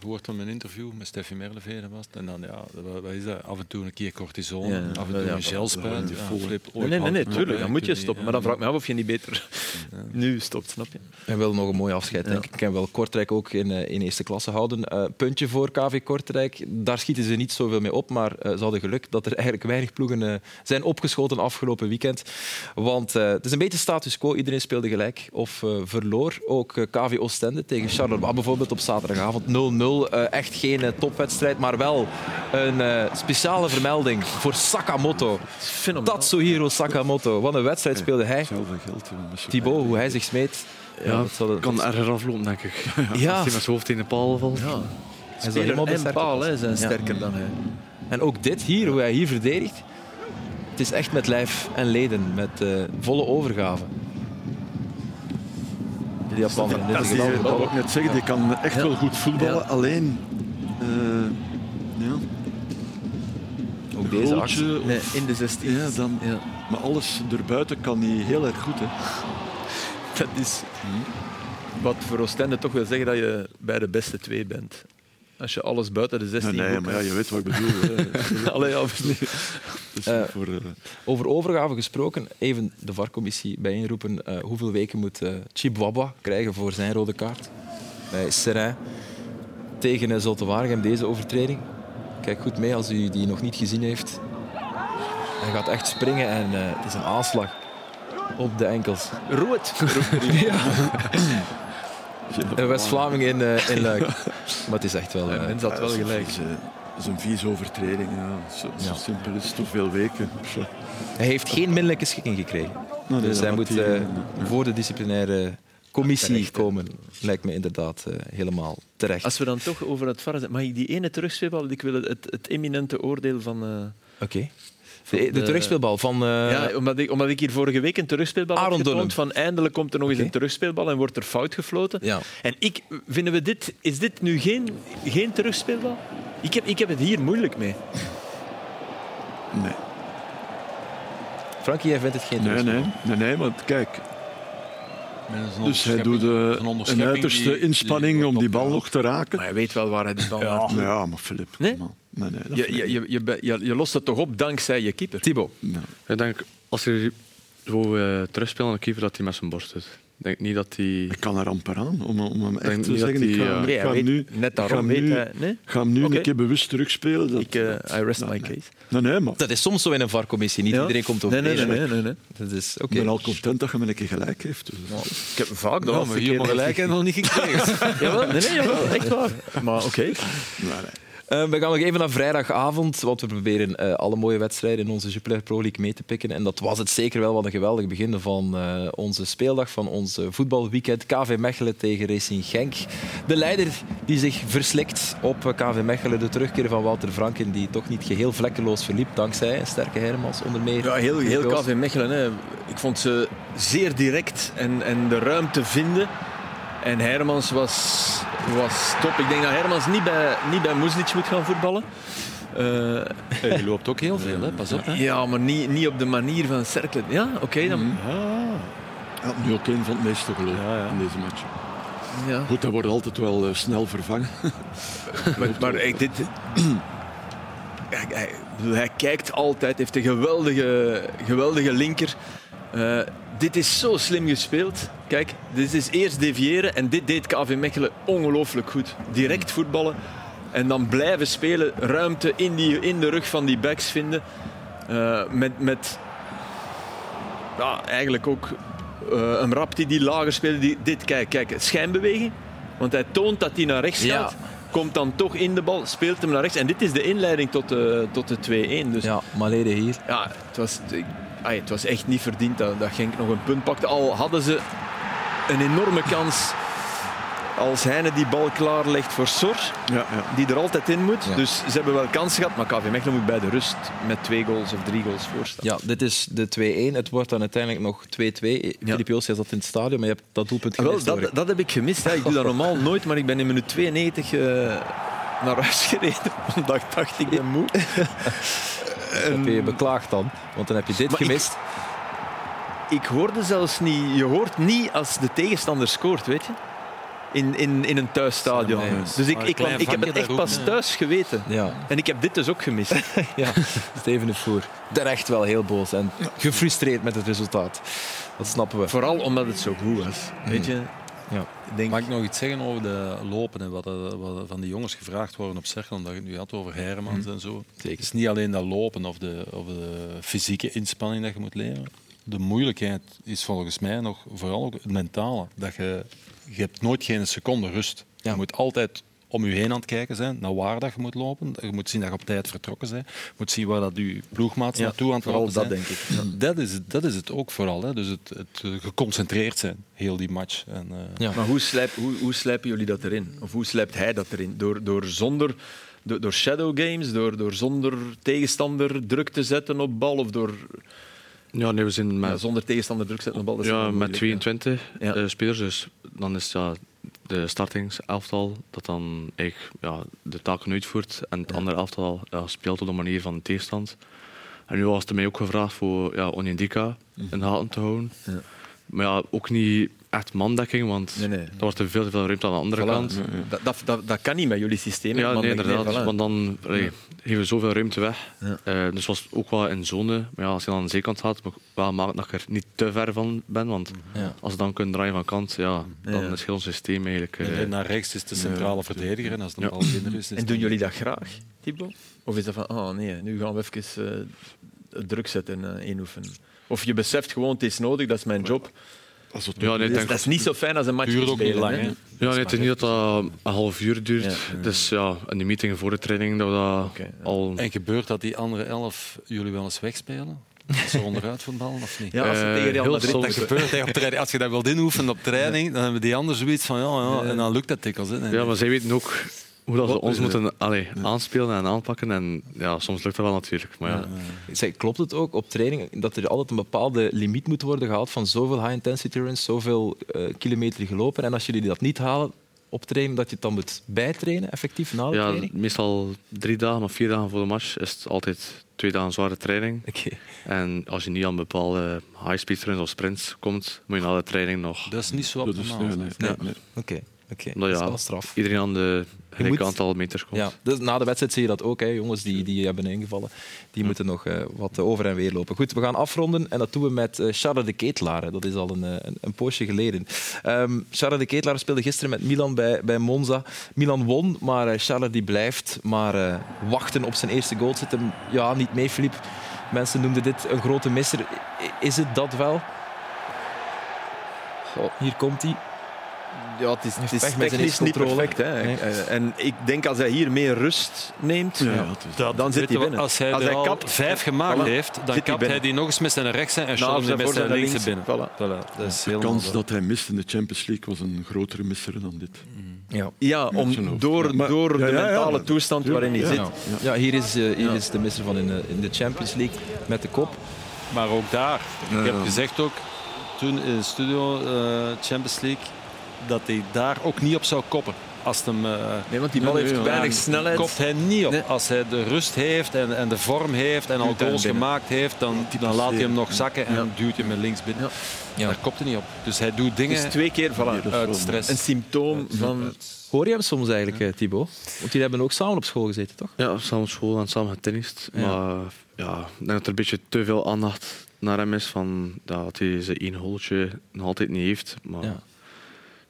Speaker 6: gehoord van mijn interview met Steffi Merleveen was. En dan, ja, wat is dat? Af en toe een keer cortison, ja, af en toe ja, een gelspuit. Ja,
Speaker 7: nee, nee, nee, nee, tuurlijk, dan moet je stoppen. Maar dan vraag ik me af of je niet beter nu stopt, snap je?
Speaker 2: En wel nog een mooi afscheid, denk ik. Ik kan wel Kortrijk ook in, uh, in eerste klasse houden. Uh, puntje voor KV Kortrijk, daar schieten ze niet zoveel mee op, maar uh, ze hadden geluk dat er eigenlijk weinig ploegen zijn opgeschoten afgelopen weekend. Want het is een beetje status quo, iedereen speelde gelijk of verloor. Ook KV Oostende tegen Charleroi bijvoorbeeld op zaterdagavond 0-0. Uh, echt geen uh, topwedstrijd, maar wel een uh, speciale vermelding voor Sakamoto. Tatsuhiro Sakamoto. Wat een wedstrijd speelde hij. Thibaut, hoe hij zich smeet.
Speaker 3: Ja, ja dat kan erger aflopen, denk ik.
Speaker 2: Ja.
Speaker 3: Als hij met zijn hoofd in de paal valt. Ja.
Speaker 7: Hij is helemaal en paal hè, zijn sterker ja. dan hij.
Speaker 2: En ook dit hier, hoe hij hier verdedigt. Het is echt met lijf en leden, met volle overgave
Speaker 5: die Japaner. Dat, dat, dat wil ik net zeggen, die kan echt wel goed voetballen. Alleen, uh, ja.
Speaker 2: Ook deze actie.
Speaker 7: Nee, in de 16.
Speaker 5: Ja, dan, ja. Maar alles erbuiten kan hij heel erg goed. Hè.
Speaker 7: Dat is wat voor Oostende toch wil zeggen dat je bij de beste twee bent. Als je alles buiten de 16
Speaker 5: Nee, nee maar ja, je weet wat ik bedoel.
Speaker 7: Allee, ja,
Speaker 2: dus uh, voor, uh... Over overgave gesproken, even de VAR-commissie bijeenroepen. Uh, hoeveel weken moet uh, Chibwaba krijgen voor zijn rode kaart? Bij Serrain tegen Zulte Waregem, deze overtreding. Kijk goed mee als u die nog niet gezien heeft. Hij gaat echt springen en het is een aanslag op de enkels.
Speaker 7: Rood.
Speaker 2: ja. Een West-Vlaming in, uh, in Luik. Maar het is echt wel... Uh,
Speaker 7: ja, dat wel gelijk.
Speaker 5: Dat is een vieze overtreding. Ja. Zo, zo simpel is het, veel weken.
Speaker 2: Hij heeft geen minderlijke schikking gekregen. Nou, nee, dus hij moet uh, voor de disciplinaire commissie komen. Lijkt me inderdaad uh, helemaal terecht.
Speaker 7: Als we dan toch over het VAR zijn, mag ik die ene terugspeelbal? Ik wil het, het eminente oordeel van... Uh,
Speaker 2: Oké. Okay. De, de, terugspeelbal van... Uh...
Speaker 7: Ja, omdat ik, omdat ik hier vorige week een terugspeelbal Aaron heb getoond, van eindelijk komt er nog eens een terugspeelbal en wordt er fout gefloten.
Speaker 2: Ja.
Speaker 7: En ik, vinden we dit, is dit nu geen, geen terugspeelbal? Ik heb, ik heb het hier moeilijk mee.
Speaker 5: Nee.
Speaker 2: Frankie, jij vindt het geen
Speaker 5: nee, nee, nee, nee, want kijk... Dus hij doet uh, een, een uiterste die, inspanning die om die bal nog te raken.
Speaker 7: Maar hij weet wel waar hij die bal
Speaker 5: ja. Ja, maar Filip...
Speaker 7: Nee?
Speaker 5: Man. Nee, nee,
Speaker 7: je, je, je, je, je, lost het toch op dankzij je keeper?
Speaker 2: Thibaut.
Speaker 3: Ja. Ik denk, als je zo uh, terugspeelt aan de keeper, dat hij met zijn borst doet. Ik denk niet dat hij...
Speaker 5: Ik kan er amper aan, om, om hem echt te zeggen.
Speaker 7: Die,
Speaker 5: ik ga,
Speaker 7: nee,
Speaker 5: ik ga
Speaker 7: weet,
Speaker 5: nu,
Speaker 7: net daarom weet
Speaker 5: nu,
Speaker 7: hij... Nee?
Speaker 5: ga hem nu
Speaker 7: okay.
Speaker 5: een keer bewust terugspelen. Dat,
Speaker 7: ik, uh, I rest nou, my
Speaker 5: nee.
Speaker 7: case.
Speaker 5: Nee, nee, maar...
Speaker 2: Dat is soms zo in een VAR-commissie. Niet
Speaker 7: ja?
Speaker 2: iedereen komt op
Speaker 7: nee, nee, nee, nee, nee, nee.
Speaker 2: Dat is, okay.
Speaker 5: Ik ben al content dat je me een keer gelijk heeft. Dus.
Speaker 7: Ik heb vaak
Speaker 6: dat. Ja, maar hier maar gelijk en nog niet gekregen.
Speaker 7: jawel, nee, nee, jawel, echt waar. Maar oké. Okay.
Speaker 2: Uh, we gaan nog even naar vrijdagavond, want we proberen uh, alle mooie wedstrijden in onze Jupiler Pro League mee te pikken. En dat was het zeker wel wat een geweldig begin van uh, onze speeldag, van ons voetbalweekend. KV Mechelen tegen Racing Genk. De leider die zich verslikt op KV Mechelen. De terugkeer van Wouter Franken, die toch niet geheel vlekkeloos verliep, dankzij sterke Hermans onder meer.
Speaker 7: Ja, heel, heel KV Mechelen. Hè. Ik vond ze zeer direct en, en de ruimte vinden. En Hermans was, was top. Ik denk dat Hermans niet bij, niet bij moet gaan voetballen.
Speaker 6: Uh, je loopt ook heel veel, hè? pas op. Hè?
Speaker 7: Ja, maar niet, niet op de manier van cirkelen. Ja, oké. Okay, dan...
Speaker 5: Mm. Ja, nu ook een van het meeste geloof ja, ja. in deze match.
Speaker 7: Ja.
Speaker 5: Goed, dat wordt altijd wel uh, snel vervangen.
Speaker 7: maar maar ik, dit... hij, hij, hij, kijkt altijd, heeft een geweldige, geweldige linker. Uh, dit is zo slim gespeeld. Kijk, dit is eerst deviëren en dit deed KV Mechelen ongelooflijk goed. Direct voetballen en dan blijven spelen, ruimte in, die, in de rug van die backs vinden. Uh, met met ja, eigenlijk ook uh, een rap die, die lager speelde. Die, dit, kijk, kijk, schijnbeweging. Want hij toont dat hij naar rechts gaat.
Speaker 2: Ja.
Speaker 7: Komt dan toch in de bal, speelt hem naar rechts. En dit is de inleiding tot de, tot de 2-1. Dus,
Speaker 2: ja, Malede hier.
Speaker 7: Ja, het was, Ay, het was echt niet verdiend dat, dat Genk nog een punt pakte. Al hadden ze een enorme kans als Heine die bal klaarlegt voor Sor,
Speaker 5: ja, ja.
Speaker 7: die er altijd in moet. Ja. Dus ze hebben wel kans gehad, maar KV Mechelen moet bij de rust met twee goals of drie goals voorstaan.
Speaker 2: Ja, dit is de 2-1. Het wordt dan uiteindelijk nog 2-2. Filip Joos zat in het stadion, maar je hebt dat doelpunt gemist.
Speaker 7: Wel, dat, dat, heb ik gemist. Hè. Ik doe dat normaal nooit, maar ik ben in minuut 92 uh, naar huis gereden, omdat ik dacht, ik ben moe.
Speaker 2: heb je je beklaagd dan? Want dan heb je dit
Speaker 7: maar
Speaker 2: gemist.
Speaker 7: Ik, ik, hoorde zelfs niet... Je hoort niet als de tegenstander scoort, weet je? in, in, in een thuisstadion.
Speaker 2: Nee,
Speaker 7: dus ik, ik, ik heb het echt pas
Speaker 6: ook,
Speaker 7: thuis geweten.
Speaker 2: Ja,
Speaker 7: En ik heb dit dus ook gemist.
Speaker 2: ja. Steven de Voer. Terecht wel heel boos en gefrustreerd met het resultaat. Dat snappen we.
Speaker 7: Vooral omdat het zo goed was. Weet je?
Speaker 2: Ja.
Speaker 7: Denk,
Speaker 6: Mag ik nog iets zeggen over de lopen en wat, wat van die jongens gevraagd worden op Cerkel, omdat je het nu had over Hermans en zo. Het is niet alleen dat lopen of de, of de fysieke inspanning dat je moet leren. De moeilijkheid is volgens mij nog vooral ook het mentale. Dat je, je hebt nooit geen seconde rust.
Speaker 2: Ja.
Speaker 6: Je moet altijd om je heen aan het kijken zijn, naar waar dat je moet lopen. Je moet zien dat je op tijd vertrokken bent. Je moet zien waar dat je ploegmaats
Speaker 7: Ja,
Speaker 6: naartoe aan het
Speaker 7: vooral
Speaker 6: lopen
Speaker 7: dat denk ik.
Speaker 6: Dat is, het- dat is het ook vooral. Hè. Dus het, het eh, geconcentreerd zijn, heel die match. En, eh,
Speaker 2: Ja.
Speaker 7: Maar hoe, slijp, hoe, hoe slijpen jullie dat erin? Of hoe slijpt hij dat erin? Door, door, zonder, door, door shadow games, door, door zonder tegenstander druk te zetten op bal of door
Speaker 3: Ja, nee, we zijn met,
Speaker 7: ja, zonder tegenstander druk zetten op bal? dat is
Speaker 3: ja, met
Speaker 7: moeilijk,
Speaker 3: 22
Speaker 7: Ja.
Speaker 3: eh, spelers. Dus dan is ja, de startingselftal dat dan eigenlijk ja, de taken uitvoert. En het andere elftal ja, speelt op de manier van de tegenstand. En nu was er mij ook gevraagd voor ja, Onyedika in de gaten te houden.
Speaker 7: Ja.
Speaker 3: Maar ja, ook niet echt mandekking, want
Speaker 7: Nee, nee.
Speaker 3: er wordt er veel te veel ruimte aan de andere
Speaker 7: Voilà.
Speaker 3: kant.
Speaker 7: Dat, dat, dat, dat kan niet met jullie systeem.
Speaker 3: Ja, nee, inderdaad.
Speaker 7: voilà.
Speaker 3: Want dan allee, geven we zoveel ruimte weg.
Speaker 7: Ja.
Speaker 3: Eh, dus was ook wel in zone. Maar ja, als je dan aan de zijkant gaat, wel maken dat ik er niet te ver van ben. Want
Speaker 2: Ja.
Speaker 3: als je dan kunt draaien van kant, ja, dan
Speaker 7: Ja.
Speaker 3: is heel ons systeem eigenlijk... eh,
Speaker 6: en naar rechts is de centrale verdediger en als
Speaker 3: Ja.
Speaker 6: bal binnen is... is
Speaker 7: En doen jullie dat graag, Thibaut? Of is dat van, oh nee, nu gaan we even eh, druk zetten en inoefenen? Of je beseft gewoon, het is nodig, dat is mijn job.
Speaker 5: Als het
Speaker 3: Ja, nee, ik
Speaker 7: Dus
Speaker 3: denk,
Speaker 7: dat is niet zo fijn als een match
Speaker 6: duurt ook niet
Speaker 7: spelen,
Speaker 6: lang.
Speaker 7: hè.
Speaker 3: Ja, nee, het is niet dat dat een half uur duurt.
Speaker 7: Ja.
Speaker 3: Dus ja, in de meeting voor de training dat we dat
Speaker 7: ja.
Speaker 3: al...
Speaker 6: En gebeurt dat die andere elf jullie wel eens wegspelen? Als ze onderuit voetballen of niet?
Speaker 7: Ja, als
Speaker 3: Eh,
Speaker 7: tegen Real Madrid...
Speaker 3: soms.
Speaker 6: Dat gebeurt hè, op training. Als je dat wilt inoefenen op training, dan hebben die anderen zoiets van ja, ja, en dan lukt dat dikwijls. Hè.
Speaker 3: Ja, maar zij weten ook hoe dat ze ons
Speaker 5: is het?
Speaker 3: moeten allee, aanspelen en aanpakken. En ja, soms lukt dat wel natuurlijk. Maar ja,
Speaker 2: Zeg, klopt het ook op training dat er altijd een bepaalde limiet moet worden gehaald van zoveel high-intensity runs, zoveel eh, kilometer gelopen? En als jullie dat niet halen op training, dat je het dan moet bijtrainen, effectief na de
Speaker 3: ja,
Speaker 2: training?
Speaker 3: meestal drie dagen of vier dagen voor de match is het altijd twee dagen zware training.
Speaker 2: Oké.
Speaker 3: En als je niet aan bepaalde high-speed runs of sprints komt, moet je na de training nog
Speaker 6: Dat is niet zo optimaal.
Speaker 5: nee, nee,
Speaker 2: Ja.
Speaker 5: nee.
Speaker 2: Oké, oké.
Speaker 3: Nou
Speaker 2: Dat is
Speaker 3: ja,
Speaker 2: wel straf.
Speaker 3: iedereen aan de gelijk
Speaker 2: moet-
Speaker 3: aantal meters komt.
Speaker 2: Ja, dus na de wedstrijd zie je dat ook. Hè. Jongens die, die hebben ingevallen, die moeten nog eh, wat over en weer lopen. Goed, we gaan afronden en dat doen we met eh Charles de Ketelaar. Dat is al een, eh, een, een poosje geleden. Charles de Ketelaar speelde gisteren met Milan bij, bij Monza. Milan won, maar eh, Charles die blijft maar eh, wachten op zijn eerste goal. Zit hem ja, niet mee, Filip. Mensen noemden dit een grote misser. Is het dat wel? Goh, hier komt hij.
Speaker 7: Ja, het is, het is
Speaker 2: pech met zijn
Speaker 7: technisch niet
Speaker 2: controle.
Speaker 7: perfect. Hè.
Speaker 2: Nee.
Speaker 7: Eh, En ik denk als hij hier meer rust neemt,
Speaker 5: Ja,
Speaker 7: dan zit hij binnen.
Speaker 6: Als hij
Speaker 7: Als hij
Speaker 6: al
Speaker 7: kapt,
Speaker 6: vijf gemaakt
Speaker 7: voilà,
Speaker 6: heeft, dan
Speaker 7: hij
Speaker 6: kapt hij die nog eens met zijn rechtse en
Speaker 7: Nou,
Speaker 6: Charles
Speaker 7: zijn
Speaker 6: met zijn
Speaker 7: links.
Speaker 6: binnen.
Speaker 7: Voilà.
Speaker 6: Voilà, dat is
Speaker 5: De
Speaker 6: helemaal
Speaker 5: kans dat hij mist in de Champions League was een grotere misser dan dit.
Speaker 2: Ja.
Speaker 7: Ja, om, door,
Speaker 5: Maar-
Speaker 7: door
Speaker 5: ja,
Speaker 7: de mentale toestand waarin hij zit.
Speaker 2: Ja. Ja, hier is, eh, hier is de misser van in de, in de Champions League met de kop.
Speaker 6: Maar ook daar, ik heb gezegd ook toen in de studio eh, Champions League, dat hij daar ook niet op zou koppen. Als hem, eh,
Speaker 7: Nee, want die bal heeft weinig
Speaker 6: Ja,
Speaker 7: snelheid.
Speaker 6: Kopt hij niet op.
Speaker 7: Nee.
Speaker 6: Als hij de rust heeft en, en de vorm heeft en al goals gemaakt heeft, dan, dan laat hij hem nog zakken en
Speaker 7: Ja.
Speaker 6: duwt hij hem links binnen.
Speaker 7: Ja.
Speaker 2: Ja.
Speaker 6: Daar kopt hij niet op. Dus hij doet dingen
Speaker 7: Dus twee keer voilà,
Speaker 6: uit stress.
Speaker 7: een symptoom van...
Speaker 2: Hoor je hem soms eigenlijk, eh, Thibaut? Want die hebben ook samen op school gezeten, toch?
Speaker 3: Ja, samen op school en samen getennist.
Speaker 2: Ja.
Speaker 3: Maar ja, ik denk dat er een beetje te veel aandacht naar hem is. Van, dat hij zijn één holtje nog altijd niet heeft. Maar
Speaker 2: Ja.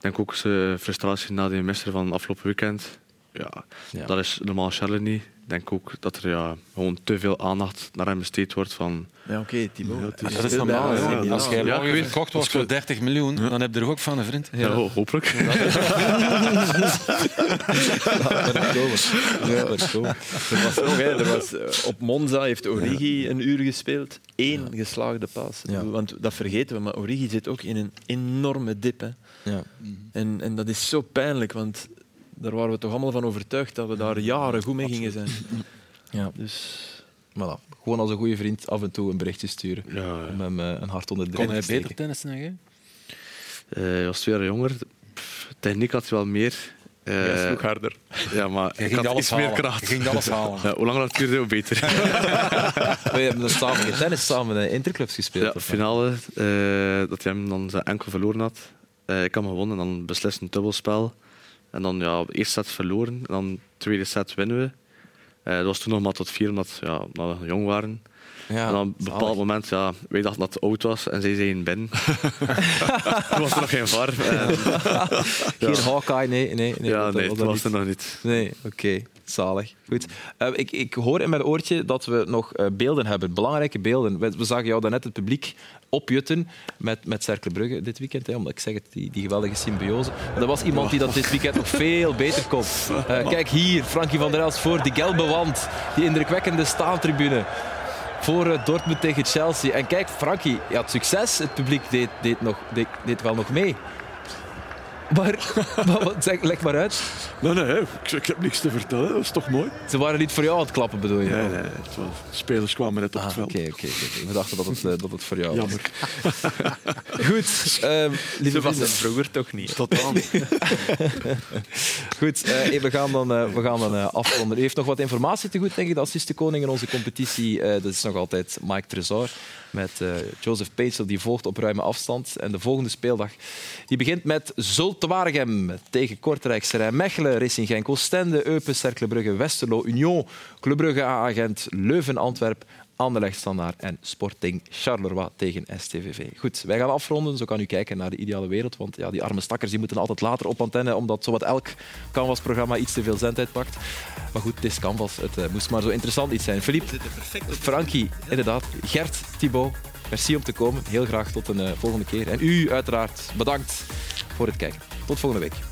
Speaker 3: Denk ook zijn frustratie na die misser van afgelopen weekend. Ja,
Speaker 2: Ja.
Speaker 3: Dat is normaal Charles niet. Ik denk ook dat er ja, gewoon te veel aandacht naar hem besteed wordt. Van,
Speaker 7: Ja, oké.
Speaker 5: Ja, is-
Speaker 7: Hij
Speaker 6: Dat is normaal. Ja. Als jij
Speaker 3: Ja,
Speaker 6: morgen
Speaker 3: ik weet-
Speaker 6: verkocht wordt voor 30 miljoen, dan heb je er ook van een vriend.
Speaker 3: ja. ho- hopelijk.
Speaker 2: Ja, dat is cool.
Speaker 7: Er was eh, op Monza heeft Origi een uur gespeeld. Eén geslaagde paas.
Speaker 2: Ja.
Speaker 7: Want dat vergeten we, maar Origi zit ook in een enorme dip. Hè.
Speaker 2: Ja.
Speaker 7: En, en dat is zo pijnlijk, want daar waren we toch allemaal van overtuigd dat we daar jaren goed mee gingen zijn.
Speaker 2: Ja.
Speaker 7: Dus
Speaker 2: Voilà. Gewoon als een goede vriend af en toe een berichtje sturen.
Speaker 3: Ja,
Speaker 2: Om hem eh, een hart onder de
Speaker 6: Kon
Speaker 2: riem
Speaker 6: hij
Speaker 2: te steken.
Speaker 6: beter tennissen dan jij?
Speaker 3: Eh, hij was twee jaar jonger. Pff, techniek had hij wel meer. Eh,
Speaker 7: hij sloeg harder.
Speaker 3: ja, maar
Speaker 6: Je
Speaker 3: ik
Speaker 6: ging
Speaker 3: had
Speaker 6: alles
Speaker 3: iets meer
Speaker 6: halen.
Speaker 3: kracht.
Speaker 6: Je ging alles halen.
Speaker 3: Ja, hoe langer dat duurde, hoe beter.
Speaker 2: We hebben dan samen tennis samen in interclubs gespeeld.
Speaker 3: Ja, finale, eh, dat hij hem dan zijn enkel verloren had. Eh, ik had gewonnen en dan beslist een dubbelspel. En dan ja, eerste set verloren. En dan tweede set winnen we. Uh, dat was toen nog maar tot vier, omdat ja, we jong waren. Ja, en op een bepaald moment, ja, wij dachten dat het oud was en zij zeiden binnen. toen was er nog geen var.
Speaker 2: geen Hawkeye, nee. nee,
Speaker 3: nee ja, nee, dat was er nog niet.
Speaker 2: Nee, oké. Zalig. Goed. Uh, ik, ik hoor in mijn oortje dat we nog uh, beelden hebben, belangrijke beelden. We, we zagen jou daarnet het publiek opjutten met, met Cercle Brugge dit weekend. Hè, omdat ik zeg het, die, die geweldige symbiose. Maar er was iemand die dat dit weekend nog veel beter kon. Uh, kijk hier, Frankie van der Elst voor die gelbe wand. Die indrukwekkende staantribune voor Dortmund tegen Chelsea. En kijk, Frankie, je had succes. Het publiek deed, deed, nog, deed, deed wel nog mee. Maar, maar zeg, leg maar uit.
Speaker 5: Nee, nee, ik, ik, heb niks te vertellen. Dat is toch mooi.
Speaker 2: Ze waren niet voor jou aan het klappen, bedoel je?
Speaker 5: Nee, nee. spelers kwamen net op het ah, veld.
Speaker 2: Oké, oké. We dachten dat het, eh, dat het voor jou
Speaker 5: Jammer.
Speaker 2: was. Goed. Um, lieve
Speaker 7: was het vroeger toch niet.
Speaker 2: Totaal Goed, uh, we gaan dan, uh, we gaan dan uh, afronden. U heeft nog wat informatie te goed, denk ik, de assiste koning in onze competitie. dat is nog altijd Mike Tresor met Joseph Peetsel, die volgt op ruime afstand. En de volgende speeldag die begint met Zulte tegen Kortrijk, Mechelen, Racing Genk, Oostende, Eupen, Cercle Brugge, Westerlo, Union, Club Brugge, agent Leuven, Antwerp, Anderlecht Standaard en Sporting Charleroi tegen STVV. Goed, wij gaan afronden. Zo kan u kijken naar de ideale wereld. Want ja, die arme stakkers die moeten altijd later op antenne, omdat zowat elk Canvas-programma iets te veel zendtijd pakt. Maar goed, het is Canvas. Het uh, moest maar zo interessant iets zijn. Philippe, Frankie, inderdaad. Gert, Thibaut, merci om te komen. Heel graag tot een uh, volgende keer. En u uiteraard bedankt voor het kijken. Tot volgende week.